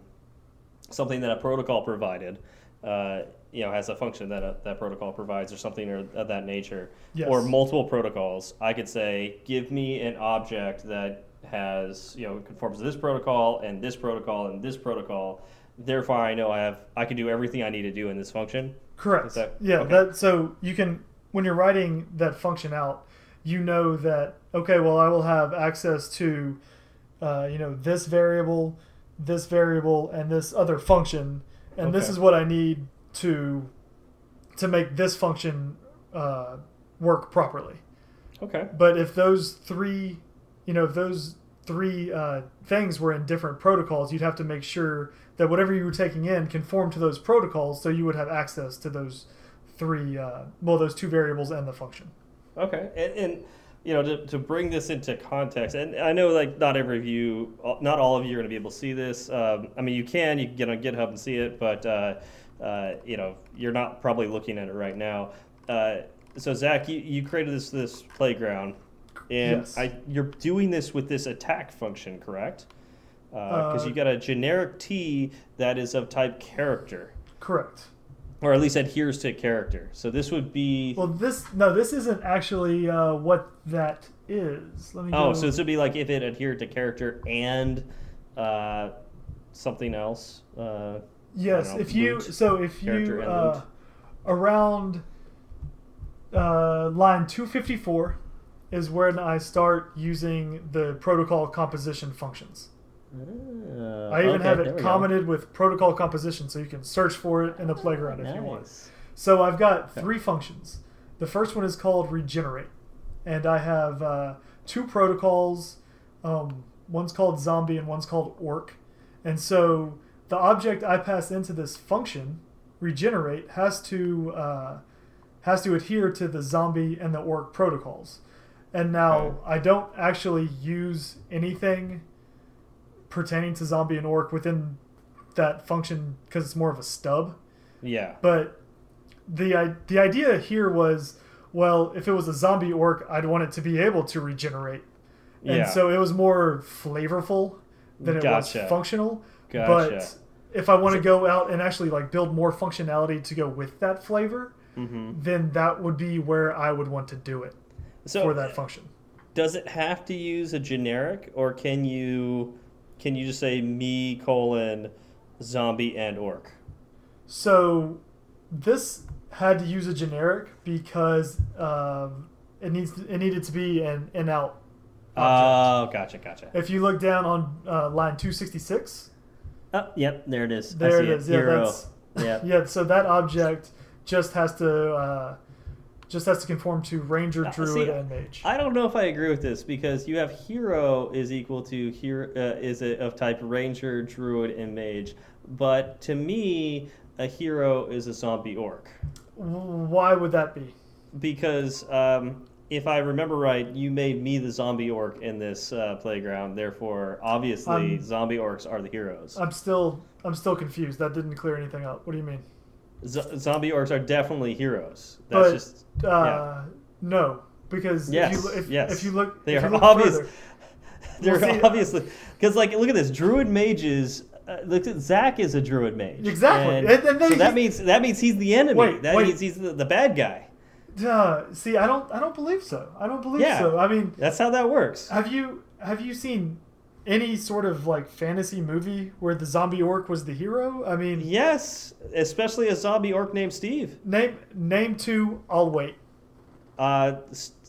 something that a protocol provided, uh, you know, has a function that a, that protocol provides or something or of that nature, Yes. or multiple protocols, I could say, give me an object that has you know conforms to this protocol and this protocol and this protocol. Therefore, I know I have I can do everything I need to do in this function. Correct. That- yeah. okay. That so you can when you're writing that function out, you know that okay. Well, I will have access to uh, you know, this variable, this variable, and this other function, and this is what I need to to make this function uh, work properly. Okay. But if those three, you know, if those three uh, things were in different protocols, you'd have to make sure that whatever you were taking in conformed to those protocols, so you would have access to those three, uh, well, those two variables and the function. Okay, and, and you know to, to bring this into context, and I know like not every of you, not all of you are going to be able to see this. Um, I mean, you can, you can get on GitHub and see it, but uh, uh, you know you're not probably looking at it right now. Uh, so Zach, you, you created this this playground, and Yes. I you're doing this with this attack function, correct? Because Uh, you got a generic T that is of type character, Correct. or at least adheres to character. So this would be. Well, this no, this isn't actually uh, what that is. Let me. Oh, go- so this would be like if it adhered to character and uh, something else. Yes, know, if you so if you uh, around uh, line two fifty four is when I start using the protocol composition functions. uh, I even okay, have it we go. commented with protocol composition, so you can search for it in the playground if you want. So I've got three functions. The first one is called regenerate, and I have uh, two protocols. Um, one's called zombie and one's called orc. And so the object I pass into this function, regenerate, has to uh, has to adhere to the zombie and the orc protocols. And now. I don't actually use anything pertaining to zombie and orc within that function because it's more of a stub. Yeah. But the the idea here was, well, if it was a zombie orc, I'd want it to be able to regenerate, and Yeah. so it was more flavorful than it Gotcha. was functional. Gotcha. But if I want to go out and actually like build more functionality to go with that flavor, hmm then that would be where I would want to do it So for that function. does it have to use a generic, or can you can you just say me colon zombie and orc? So this had to use a generic because um, it needs it needed to be an inout object. Oh, gotcha, gotcha. If you look down on uh, line 266, Oh, yep, there it is. I there it is. Yeah, Hero. that's Yeah. yeah. So that object just has to uh, just has to conform to ranger, Uh, druid, see, and mage. I don't know if I agree with this because you have hero is equal to hero uh, is it of type ranger, druid, and mage, but to me a hero is a zombie orc Why would that be? because um, if I remember right, you made me the zombie orc in this uh, playground. Therefore, obviously, I'm- zombie orcs are the heroes. I'm still I'm still confused. That didn't clear anything up. What do you mean? Z- zombie orcs are definitely heroes. That's But, just Uh, No, because Yes, if you, if, yes. if you look, They are look obvious- further- they're Well, obviously because like look at this druid mages. Uh, look at Zach is a druid mage. Exactly. and, And- and so that means that means he's the enemy. Wait, that wait. means he's the, the bad guy. Uh, see, I don't I don't believe so. I don't believe Yeah. so. I mean, That's how that works. have you have you seen any sort of like fantasy movie where the zombie orc was the hero? I mean, Yes, especially a zombie orc named Steve. name name two. I'll wait. Uh,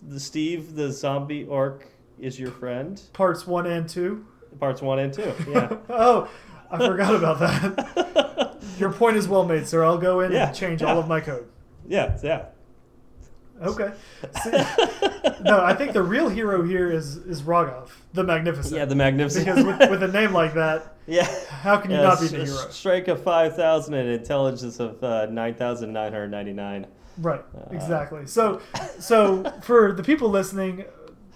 the Steve, the zombie orc, is your friend. Parts one and two. Parts one and two. Yeah. oh, I forgot about that. Your point is well made, sir. I'll go in Yeah, and change yeah. all of my code. yeah. Yeah. Okay. See- no, I think the real hero here is is Raghav, the Magnificent. Yeah. The magnificent. because with, with a name like that, yeah. how can you Yeah, not be the hero? Strike of five thousand and intelligence of uh, nine thousand nine hundred ninety nine. Right, Uh, exactly. So, so for the people listening,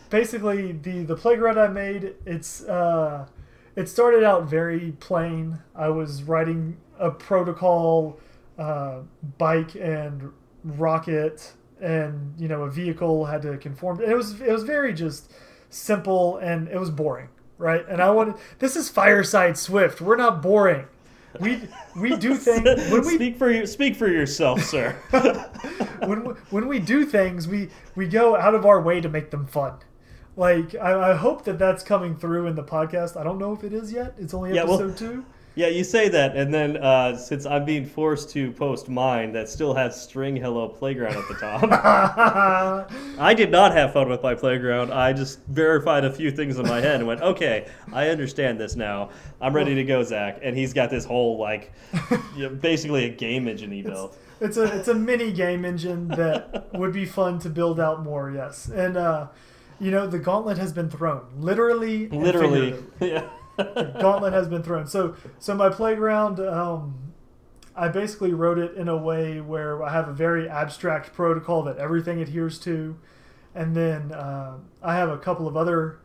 basically the the playground I made, it's uh, it started out very plain. I was writing a protocol, uh, bike and rocket, and you know a vehicle had to conform. It was it was very just simple and it was boring, right? And I wanted this is Fireside Swift. We're not boring. We we do things when we speak for you. Speak for yourself, sir. when we, when we do things, we we go out of our way to make them fun. Like I, I hope that that's coming through in the podcast. I don't know if it is yet. It's only Yeah, well- episode two. Yeah, you say that, and then uh, since I'm being forced to post mine that still has string hello playground at the top, I did not have fun with my playground. I just verified a few things in my head and went, okay, I understand this now. I'm ready to go, Zach. And he's got this whole, like, you know, basically a game engine he built. it's a it's a mini game engine that would be fun to build out more. Yes, and uh, you know the gauntlet has been thrown, literally. Literally. Yeah. The gauntlet has been thrown. So so my playground, um, I basically wrote it in a way where I have a very abstract protocol that everything adheres to, and then uh, I have a couple of other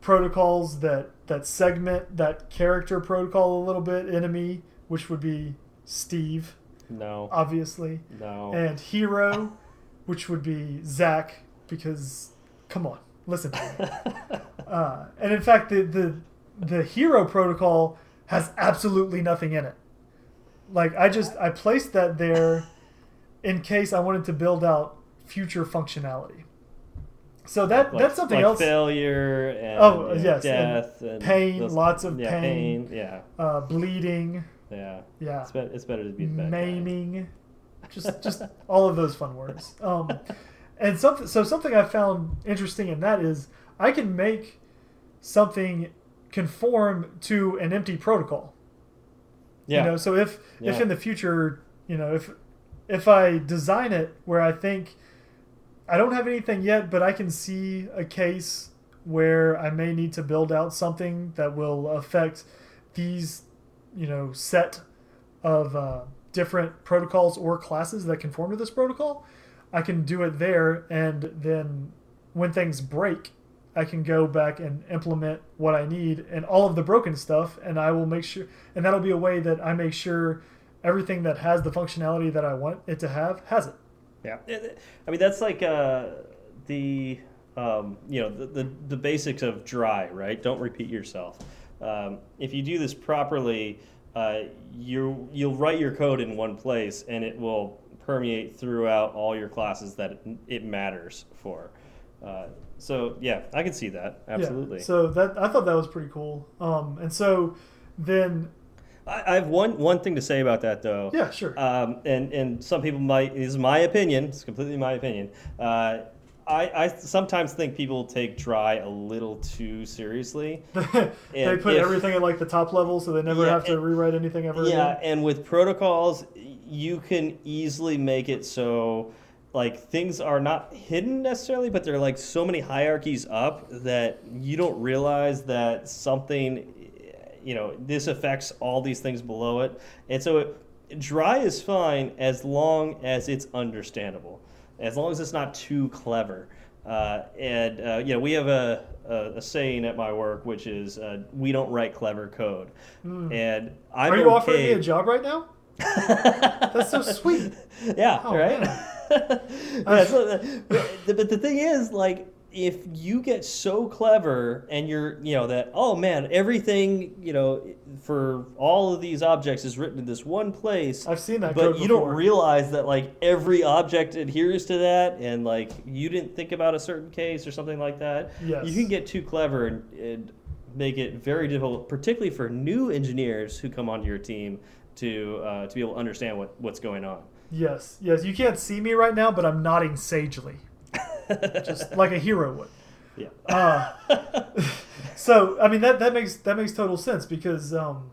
protocols that that segment that character protocol a little bit. Enemy, which would be Steve, No. obviously No. and hero, which would be Zach, because come on, listen to me. Uh, and in fact, the, the the hero protocol has absolutely nothing in it. Like I just I placed that there in case I wanted to build out future functionality. So that Like- that's something like else. failure and Oh, know, yes, death and, pain, lots of yeah, pain. Yeah, Uh, bleeding, yeah. yeah, It's, be- it's better to be the bad guy. maiming, just just all of those fun words. Um, and something so something I found interesting in that is I can make something conform to an empty protocol. Yeah. You know, so if if in the future, you know, if if I design it where I think I don't have anything yet, but I can see a case where I may need to build out something that will affect these, you know, set of uh, different protocols or classes that conform to this protocol. I can do it there, and then when things break, I can go back and implement what I need and all of the broken stuff, and I will make sure, and that'll be a way that I make sure everything that has the functionality that I want it to have has it. Yeah, I mean that's like uh, the um, you know the, the the basics of dry, right? Don't repeat yourself. Um, if you do this properly, uh, you you'll write your code in one place, and it will permeate throughout all your classes that it, it matters for. Uh, so yeah, I can see that absolutely. Yeah. So that I thought that was pretty cool. Um, and so then I, I have one one thing to say about that though. yeah, sure. Um, and and some people might this is my opinion. It's completely my opinion. Uh, I, I sometimes think people take dry a little too seriously. they and put if- everything at like the top level, so they never Yeah, have to and- rewrite anything ever Yeah, again. and with protocols, you can easily make it so like things are not hidden necessarily, but they're like so many hierarchies up that you don't realize that something, you know, this affects all these things below it. And so it, dry is fine as long as it's understandable, as long as it's not too clever. Uh, and uh, you know, we have a, a, a saying at my work, which is uh, we don't write clever code. And I'm. Are you okay. offering me a job right now? That's so sweet. Yeah, Oh, right. yeah, so, but, the- but the thing is, like, if you get so clever and you're, you know, that oh man, everything, you know, for all of these objects is written in this one place. I've seen that but you don't realize that like every object adheres to that, and like you didn't think about a certain case or something like that. Yes. You can get too clever and, and make it very difficult, particularly for new engineers who come onto your team to uh, to be able to understand what, what's going on. Yes, yes. You can't see me right now, but I'm nodding sagely, just like a hero would. Yeah. Uh, so I mean that that makes that makes total sense because um,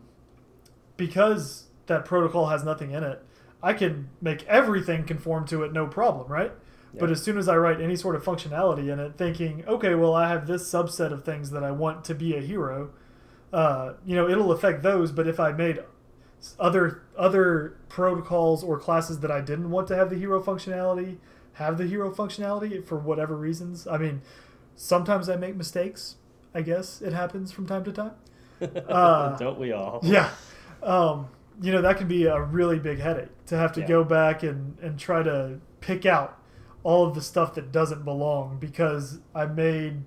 because that protocol has nothing in it, I can make everything conform to it no problem, right? But as soon as I write any sort of functionality in it, thinking, okay, well, I have this subset of things that I want to be a hero, uh, you know, it'll affect those. But if I made other other protocols or classes that I didn't want to have the hero functionality have the hero functionality for whatever reasons, I mean, sometimes I make mistakes. I guess it happens from time to time. Uh, Don't we all? yeah. Um, you know, that can be a really big headache to have to Yeah. go back and, and try to pick out all of the stuff that doesn't belong because I made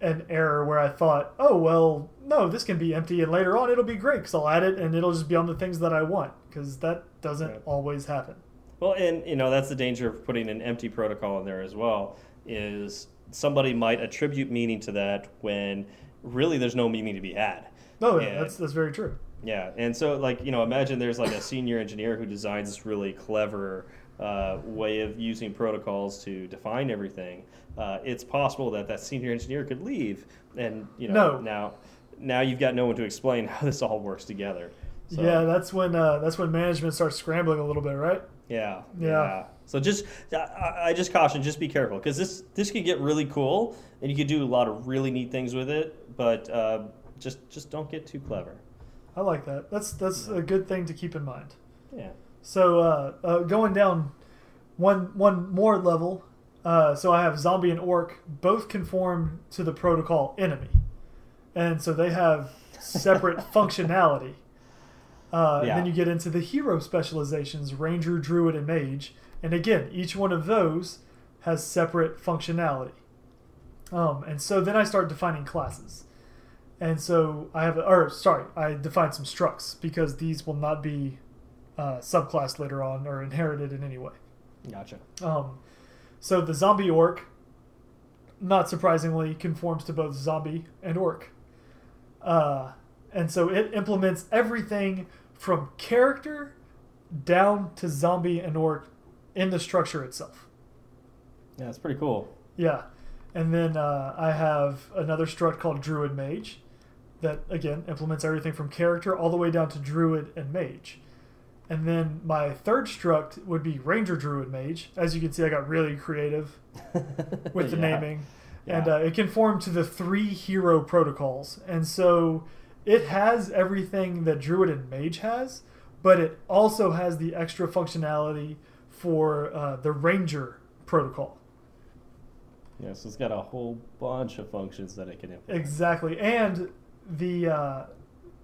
an error where I thought, oh, well, no, this can be empty and later on it'll be great because I'll add it and it'll just be on the things that I want because that doesn't Right. always happen. Well, and you know that's the danger of putting an empty protocol in there as well. Is somebody might attribute meaning to that when really there's no meaning to be had. No, yeah, And- that's that's very true. Yeah, and so like you know, imagine there's like a senior engineer who designs this really clever uh, way of using protocols to define everything. Uh, it's possible that that senior engineer could leave, and you know No. now now you've got no one to explain how this all works together. So, yeah, that's when uh, that's when management starts scrambling a little bit, right? yeah, Yeah. So just I, I just caution, just be careful because this this could get really cool, and you could do a lot of really neat things with it, but uh, just just don't get too clever. I like that. That's that's a good thing to keep in mind. Yeah. So uh, uh, going down one one more level. Uh, so I have zombie and orc both conform to the protocol enemy, and so they have separate functionality. Uh, Yeah. And then you get into the hero specializations: ranger, druid, and mage. And again, each one of those has separate functionality. Um, and so then I start defining classes. And so I have, or sorry, I define some structs because these will not be uh, subclassed later on or inherited in any way. Gotcha. Um, so the zombie orc, not surprisingly, conforms to both zombie and orc. Uh, and so it implements everything from character down to zombie and orc in the structure itself. Yeah, it's pretty cool. Yeah. And then uh, I have another struct called Druid Mage that, again, implements everything from character all the way down to Druid and Mage. And then my third struct would be Ranger Druid Mage. As you can see, I got really creative with the Yeah. naming. And uh, it conformed to the three hero protocols. And so it has everything that Druid and Mage has, but it also has the extra functionality for uh, the Ranger protocol. Yeah, so it's got a whole bunch of functions that it can implement. Exactly, and the uh,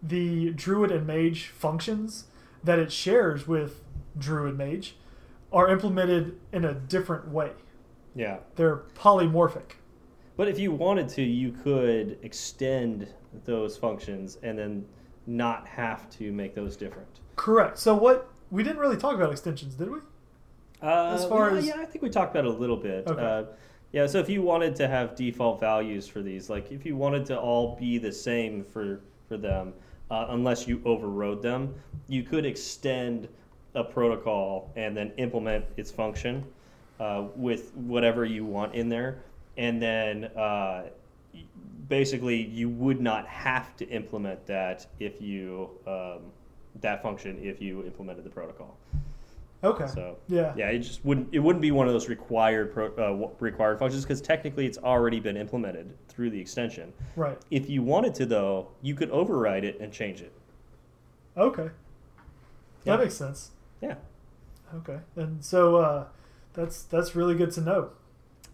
the druid and mage functions that it shares with druid mage are implemented in a different way. Yeah. They're polymorphic. But if you wanted to, you could extend those functions and then not have to make those different. Correct. So what we didn't really talk about extensions, did we? Uh, As far yeah, as- yeah, I think we talked about it a little bit. Okay. Uh, yeah, so if you wanted to have default values for these, like if you wanted to all be the same for for them, uh, unless you overrode them, you could extend a protocol and then implement its function uh, with whatever you want in there, and then uh, basically you would not have to implement that if you um, that function if you implemented the protocol. Okay. So yeah. yeah, it just wouldn't it wouldn't be one of those required pro, uh, required functions because technically it's already been implemented through the extension. Right. If you wanted to though, you could override it and change it. Okay. Yeah. That makes sense. Yeah, Okay. And so uh, that's that's really good to know.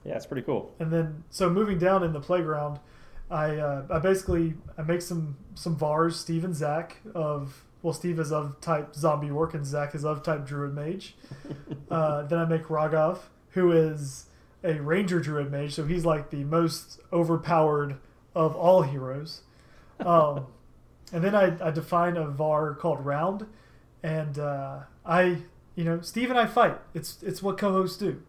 yeah, it's pretty cool. And then, so moving down in the playground, I uh, I basically I make some some vars. Steve and Zach of well, Steve is of type zombie orc and Zach is of type druid mage. uh, then I make Raghav, who is a ranger druid mage, so he's like the most overpowered of all heroes. Um, and then I, I define a var called round, and uh, I you know Steve and I fight. It's it's what co-hosts do.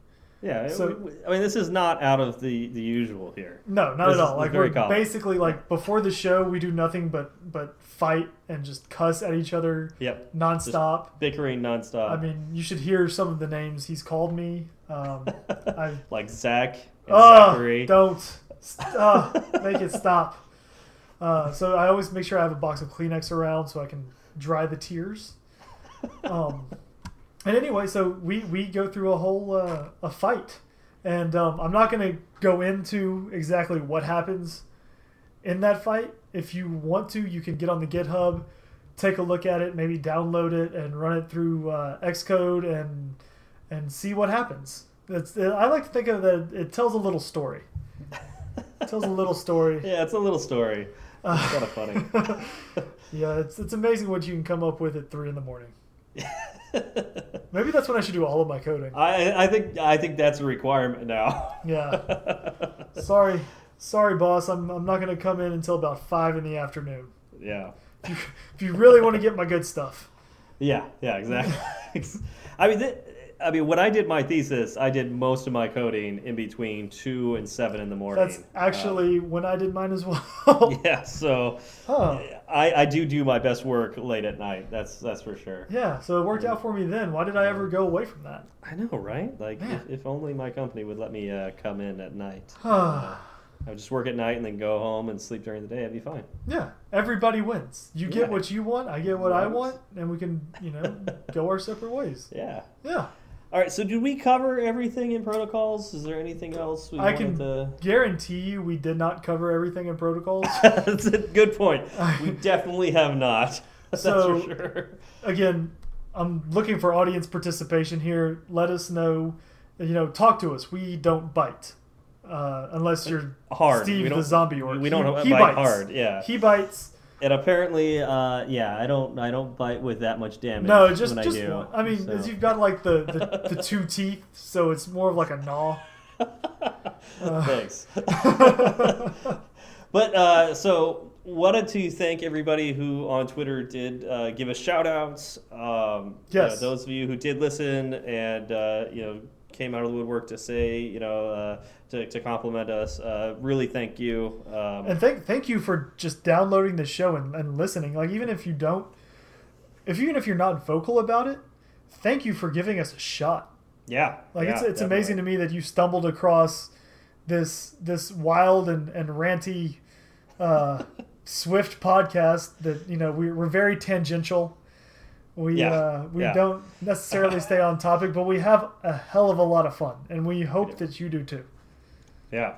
Yeah, So- I mean this is not out of the the usual here. No, not This at all. Like we're common. basically like before the show, we do nothing but but fight and just cuss at each other Yep, nonstop. bickering nonstop. I mean, you should hear some of the names he's called me. Um, I like Zach and oh, Zachary. don't oh, make it stop. Uh, so I always make sure I have a box of Kleenex around so I can dry the tears. Um, and anyway, so we we go through a whole uh, a fight, and um, I'm not going to go into exactly what happens in that fight. If you want to, you can get on the GitHub, take a look at it, maybe download it and run it through uh, Xcode and and see what happens. It's, I like to think of that it tells a little story. It tells a little story. Yeah, it's a little story. It's kind of funny. yeah, it's it's amazing what you can come up with at three in the morning. Maybe that's when I should do all of my coding. I I think I think that's a requirement now. Yeah. Sorry, sorry, boss. I'm I'm not gonna come in until about five in the afternoon. yeah. If you, if you really want to get my good stuff. Yeah, yeah, exactly. I mean, th- I mean, when I did my thesis, I did most of my coding in between two and seven in the morning. That's actually when I did mine as well. Uh, yeah. So Huh. I, I do do my best work late at night. That's that's for sure. Yeah, so it worked out for me then. Why did I ever go away from that? I know, right? Like, if, if only my company would let me uh, come in at night. yeah, I would just work at night and then go home and sleep during the day. I'd be fine. Yeah, everybody wins. You Yeah. get what you want, I get what I want, and we can, you know, go our separate ways. Yeah. Yeah. All right. So, did we cover everything in protocols? Is there anything else we I can to? guarantee you we did not cover everything in protocols. That's a good point. We definitely have not. That's So- for sure. Again, I'm looking for audience participation here. Let us know, you know, talk to us. We don't bite. Uh, unless you're Hard. Steve the zombie orc. We don't He- he bite bites. hard. Yeah. he bites. And apparently, uh, yeah, I don't. I don't bite with that much damage. No, just when just I do. I mean, so. you've got like the, the, the two teeth, so it's more of like a gnaw. Thanks. but uh, so wanted to thank everybody who on Twitter did uh, give us shout outs. Um, you know, Yes. those of you who did listen and uh, you know came out of the woodwork to say you know uh, to, to compliment us. Uh, really thank you. Um, And thank thank you for just downloading the show and, and listening. Like even if you don't, if even if you're not vocal about it, thank you for giving us a shot. yeah, Like yeah, it's it's definitely. amazing to me that you stumbled across this this wild and and ranty uh, Swift podcast that you know we, we're very tangential. We Yeah, uh, we yeah. don't necessarily stay on topic, but we have a hell of a lot of fun, and we hope that you do too. Yeah.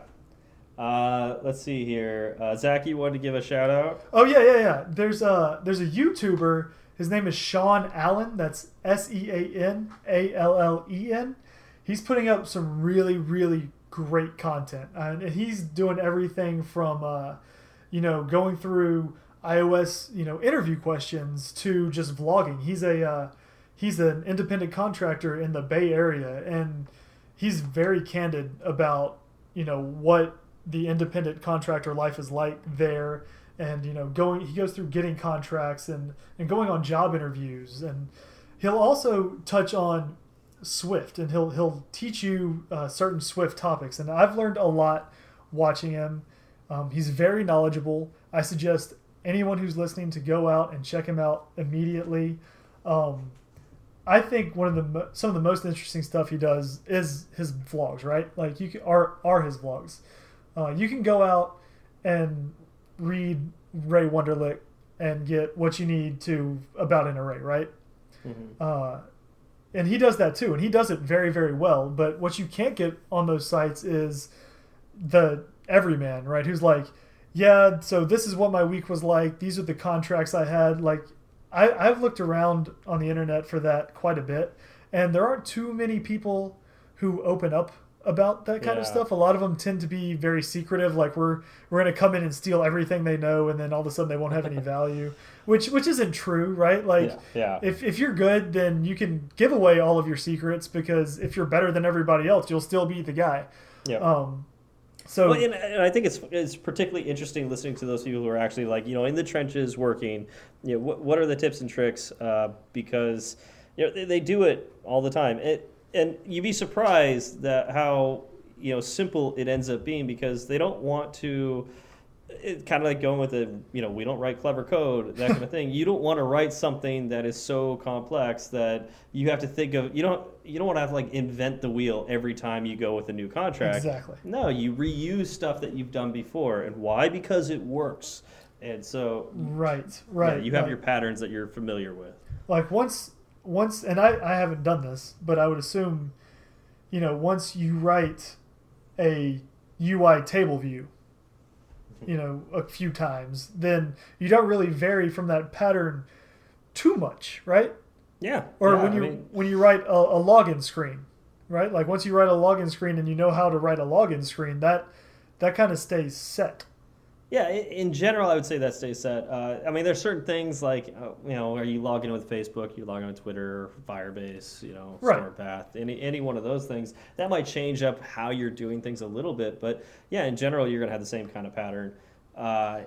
Uh, let's see here. Uh, Zach, you wanted to give a shout out? Oh yeah, yeah, yeah. There's a there's a YouTuber. His name is Sean Allen. That's S E A N A L L E N. He's putting up some really really great content, and he's doing everything from uh, you know going through iOS you know interview questions to just vlogging. He's a uh, he's an independent contractor in the Bay Area, and he's very candid about you know what the independent contractor life is like there. And you know going he goes through getting contracts and and going on job interviews. And he'll also touch on swift and he'll he'll teach you uh, certain swift topics. And i've learned a lot watching him. Um, he's very knowledgeable. I suggest anyone who's listening to go out and check him out immediately um, I think one of the some of the most interesting stuff he does is his vlogs, right? Like you can, are are his vlogs. Uh, you can go out and read Ray Wenderlich and get what you need to about an array, right? Uh, and he does that too, and he does it very very well. But what you can't get on those sites is the everyman, right? Who's like, yeah, so this is what my week was like. These are the contracts I had. Like, I, I've looked around on the internet for that quite a bit, and there aren't too many people who open up about that kind of stuff. A lot of them tend to be very secretive. Like we're we're gonna come in and steal everything they know, and then all of a sudden they won't have any value, which which isn't true, right? Like yeah, yeah. if, if you're good, then you can give away all of your secrets because if you're better than everybody else, you'll still be the guy. yeah. Um, so Well, and, and I think it's it's particularly interesting listening to those people who are actually like you know in the trenches working. You know, what what are the tips and tricks? Uh, because you know they, they do it all the time. It, and you'd be surprised that how you know simple it ends up being because they don't want to. It's kind of like going with the you know we don't write clever code that kind of thing. You don't want to write something that is so complex that you have to think of you don't you don't want to have to like invent the wheel every time you go with a new contract. exactly. No, you reuse stuff that you've done before. And why? Because it works. And so Right, yeah, right. you have right. your patterns that you're familiar with. like once once and I, I haven't done this but i would assume you know once you write a ui table view you know a few times then you don't really vary from that pattern too much right? Yeah. or yeah, when I you mean, when you write a, a login screen right? Like once you write a login screen and you know how to write a login screen that that kind of stays set yeah, in general, I would say that stays set. Uh, I mean, there's certain things like, uh, you know, are you logging in with Facebook, you log in with Twitter, Firebase, you know, Right. Any, any one of those things. That might change up how you're doing things a little bit. But yeah, in general, you're going to have the same kind of pattern. Uh,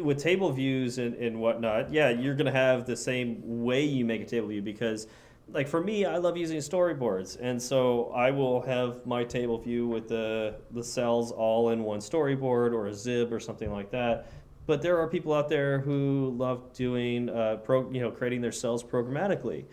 with table views and, and whatnot, yeah, you're going to have the same way you make a table view because like for me, I love using storyboards, and so I will have my table view with the the cells all in one storyboard or a xib or something like that. But there are people out there who love doing uh, pro, you know, creating their cells programmatically,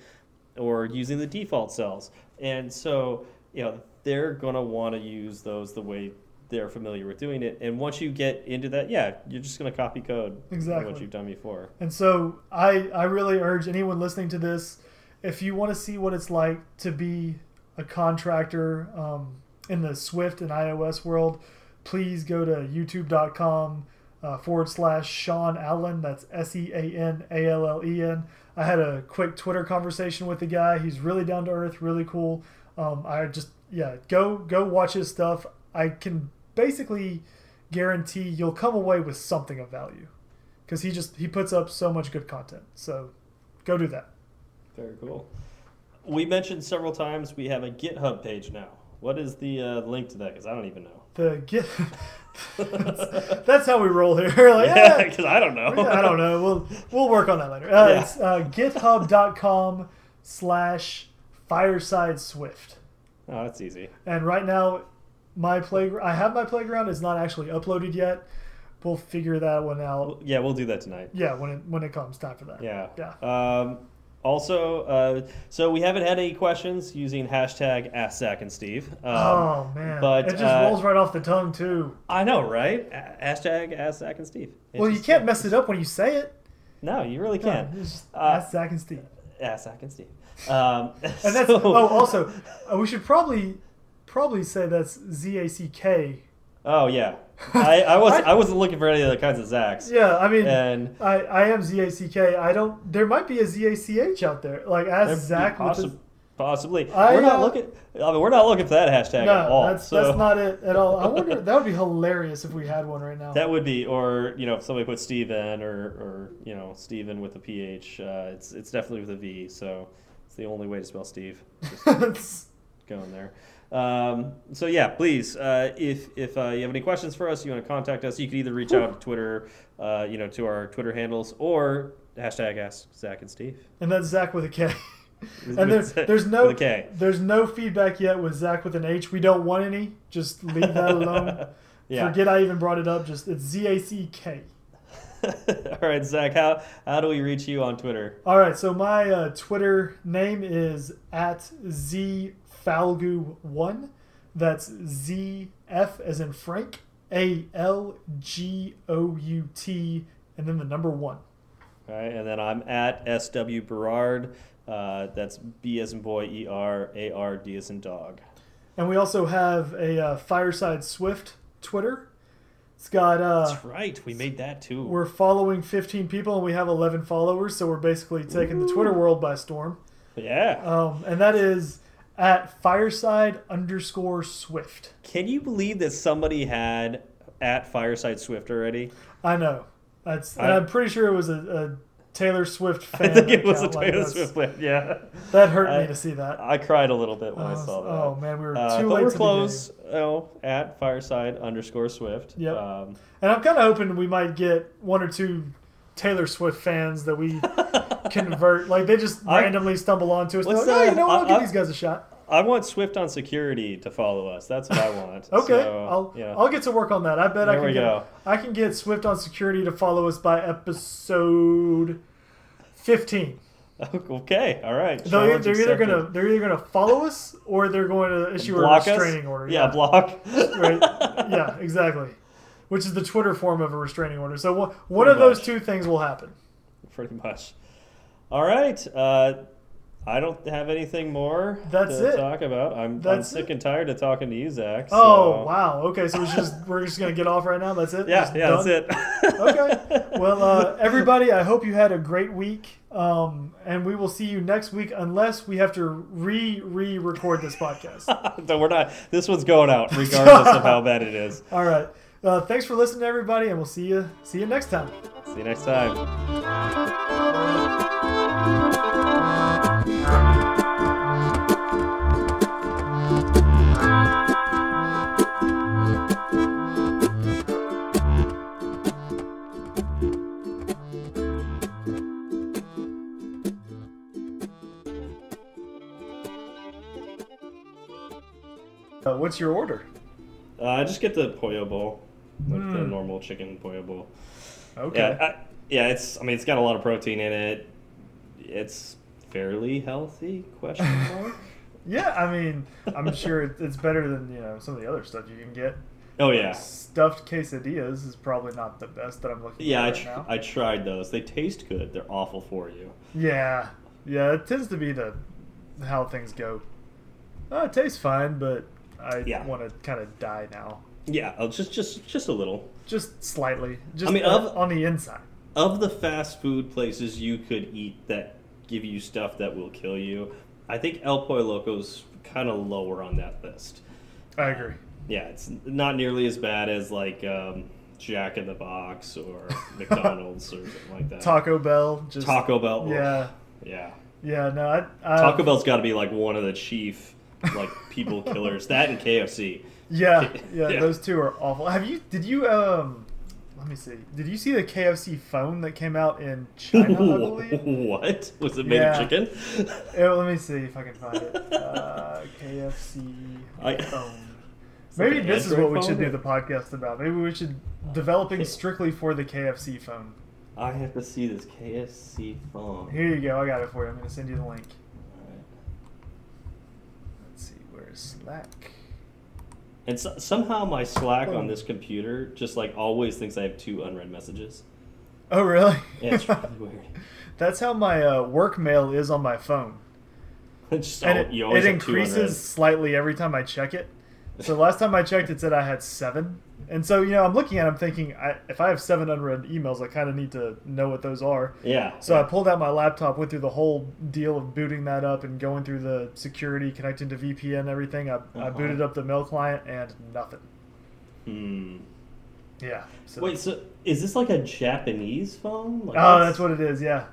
or using the default cells, and so you know they're gonna want to use those the way they're familiar with doing it. And once you get into that, yeah, you're just gonna copy code Exactly. what you've done before. And so I, I really urge anyone listening to this, if you want to see what it's like to be a contractor um, in the Swift and iOS world, please go to youtube.com uh, forward slash Sean Allen. That's S E A N A L L E N. I had a quick Twitter conversation with the guy. He's really down to earth, really cool. Um, I just, yeah, go go watch his stuff. I can basically guarantee you'll come away with something of value because he just he puts up so much good content. So go do that. Very cool. We mentioned several times we have a GitHub page now. What is the uh, link to that? Because I don't even know. The get that's, that's how we roll here. like, yeah, because I don't know. I don't know. We'll we'll work on that later. Uh, Yeah. It's uh, GitHub.com slash Fireside Swift. Oh, that's easy. And right now, my playground. I have my playground. It's not actually uploaded yet. We'll figure that one out. Yeah, we'll do that tonight. Yeah, when it when it comes time for that. Yeah. Yeah. Um, also, uh, so we haven't had any questions using hashtag Ask Zach and Steve. Um, oh man, but, it just uh, rolls right off the tongue too. I know, right? A- hashtag Ask Zach and Steve. It Well, you can't mess it up when you say it. No, you really can't. just Uh, ask Zach and Steve. Ask Zach and Steve. Um, And that's so- oh, also uh, we should probably probably say that's Z A C K. Oh yeah, I, I was I wasn't looking for any other kinds of Zachs. Yeah, I mean, And I, I am Z A C K. I don't. There might be a Z A C H out there. Like ask Zach possi- possibly. I, we're not uh, looking. I mean, we're not looking for that hashtag No, at all. that's so that's not it at all. I wonder that would be hilarious if we had one right now. that would be, or you know, if somebody put Steven or or you know Steven with a ph. Uh, it's it's definitely with a V. So it's the only way to spell Steve. Just going there. Um, so yeah, please, uh, if if uh, you have any questions for us, you want to contact us, you can either reach out to Twitter, uh, you know, to our Twitter handles, or hashtag Ask Zach and Steve. and that's Zach with a K. And there, there's no with a K. there's no feedback yet with Zach with an H. We don't want any. Just leave that alone. Yeah. Forget I even brought it up. Just it's Z A C K. All right, Zach. How how do we reach you on Twitter? All right, so my uh, Twitter name is at zfalgout1. That's Z F as in Frank, A L G O U T, and then the number one. All right, and then I'm at SW Berard. Uh, that's B as in boy, E R A R D as in dog. And we also have a uh, Fireside Swift Twitter. It's got uh, That's right. We made that too. we're following 15 people and we have 11 followers, so we're basically taking the Twitter world by storm. yeah. Um, and that is at Fireside underscore Swift. Can you believe that somebody had at Fireside Swift already? I know. That's. I- I'm pretty sure it was a, a Taylor Swift fan. I think it was a account, like, Taylor Swift. one, Yeah. That hurt I- me to see that. I cried a little bit when I Oh, saw that. oh, man, we were Uh, too but late we're to the close. Oh, at Fireside underscore Swift. Yep. Um, And I'm kind of hoping we might get one or two Taylor Swift fans that we convert. Like they just I- randomly stumble onto us. Like, oh, you know what? I'll I- give I- these guys a shot. I want Swift on security to follow us. That's what I want. Okay, So, I'll yeah. I'll get to work on that. I bet I There can we get go. I can get Swift on security to follow us by episode fifteen. okay. All right. They're, Challenge they're either gonna they're either gonna follow us or they're going to issue block a us? restraining order. Yeah, block. right. Yeah, exactly. Which is the Twitter form of a restraining order. So one, of those two things will happen. Pretty much. All right. Uh, I don't have anything more That's to it. talk about. I'm, I'm sick it. and tired of talking to you, Zach. Oh wow. Okay, so we should just we're just gonna get off right now. That's it. Yeah, Just yeah, done? that's it. okay. Well, uh, everybody, I hope you had a great week. Um, and we will see you next week, unless we have to re re record this podcast. so we're not. This one's going out, regardless of how bad it is. All right. Uh, thanks for listening, everybody, and we'll see you see you next time. See you next time. Uh, what's your order? Uh, I just get the pollo bowl normal chicken pollo bowl. Okay. Yeah, I, yeah. It's. I mean, it's got a lot of protein in it. It's fairly healthy? Question mark. Yeah, I mean, I'm sure it's better than you know some of the other stuff you can get. Oh yeah. Stuffed quesadillas is probably not the best that I'm looking Yeah, I, right tr-. I tried those. They taste good. They're awful for you. Yeah, yeah, it tends to be the how things go. Oh, it tastes fine, but I Yeah. want to kind of die now, Yeah, just just just a little. Just slightly, just I mean, on- of- on the inside. Of the fast food places you could eat that give you stuff that will kill you, I think El Pollo Loco's kind of lower on that list. I agree. Yeah, it's not nearly as bad as like um, Jack in the Box or McDonald's or something like that. Taco Bell, just Taco Bell. Yeah, Yeah. yeah. No, I, I, Taco Bell's got to be like one of the chief like people killers. That and KFC. Yeah, yeah, Yeah. those two are awful. Have you? Did you? Um, let me see. Did you see the KFC phone that came out in China? I believe. what was it made Yeah. of chicken? Eh, let me see if I can find it. Uh, KFC I- phone. Like Maybe an this is Android what we should do the podcast about. Maybe we should developing strictly for the KFC phone. I have to see this KFC phone. Here you go. I got it for you. I'm gonna send you the link. Alright. Let's see. Where's Slack? And so, somehow my Slack Oh. on this computer just like always thinks I have two unread messages. Oh, really? Yeah, it's really weird. That's how my uh, work mail is on my phone. It's just and al- it, you always it have two unread. increases slightly every time I check it. So last time I checked, it said I had seven, and so you know I'm looking at, it, I'm thinking, I, if I have seven unread emails, I kind of need to know what those are. Yeah. So I pulled out my laptop, went through the whole deal of booting that up and going through the security, connecting to VPN, and everything. I, I Uh-huh. booted up the mail client and nothing. Hmm. Yeah. So. Wait, so is this like a Japanese phone? Like, Oh, that's what it is. Yeah.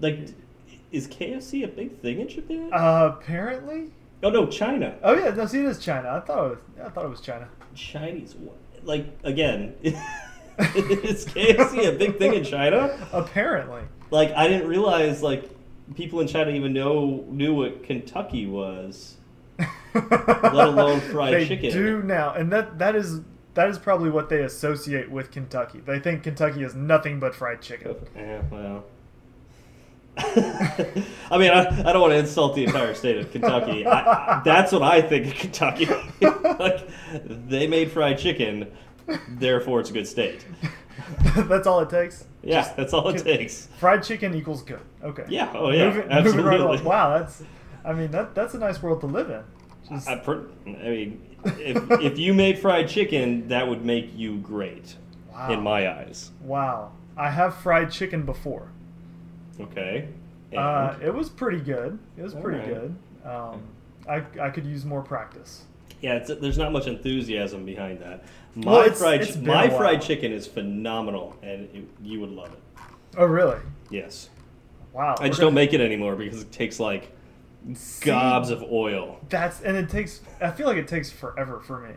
Like, is KFC a big thing in Japan? Uh, apparently. Oh no, China. Oh yeah, no, see, it is China. I thought it was. I thought it was China. Chinese. Like again, is KFC a big thing in China? Apparently. Like I didn't realize like people in China even know knew what Kentucky was. Let alone fried they chicken. do now, and that that is that is probably what they associate with Kentucky. They think Kentucky is nothing but fried chicken. Yeah, well. I mean, I, I don't want to insult the entire state of Kentucky. I, I- that's what I think of Kentucky. like, they made fried chicken, therefore it's a good state. that's all it takes. Yeah, Just that's all it takes. Fried chicken equals good. Okay. Yeah, oh yeah, moving, moving right absolutely. Wow, that's. I mean, that that's a nice world to live in. Just, I, per, I mean, if, if you made fried chicken, that would make you great wow. in my eyes. Wow. I have fried chicken before. Okay. Uh, it was pretty good. It was pretty Alright. good. Um, I I could use more practice. yeah, it's, there's not much enthusiasm behind that. My Well, it's- fried it's my fried chicken is phenomenal, and it, you would love it. Oh really? Yes. Wow. I just we're don't make it anymore because it takes like See, gobs of oil. That's and it takes. I feel like it takes forever for me.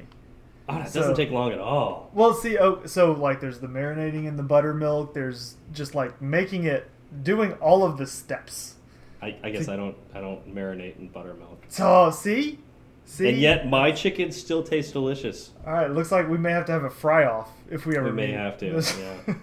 Oh, that So- doesn't take long at all. Well, see, oh, so like there's the marinating in the buttermilk. There's just like making it, doing all of the steps. I, I guess I don't I don't marinate in buttermilk. So see, see, And yet my chicken still tastes delicious. all right. Looks like we may have to have a fry off if we ever We may meet. have to, yeah.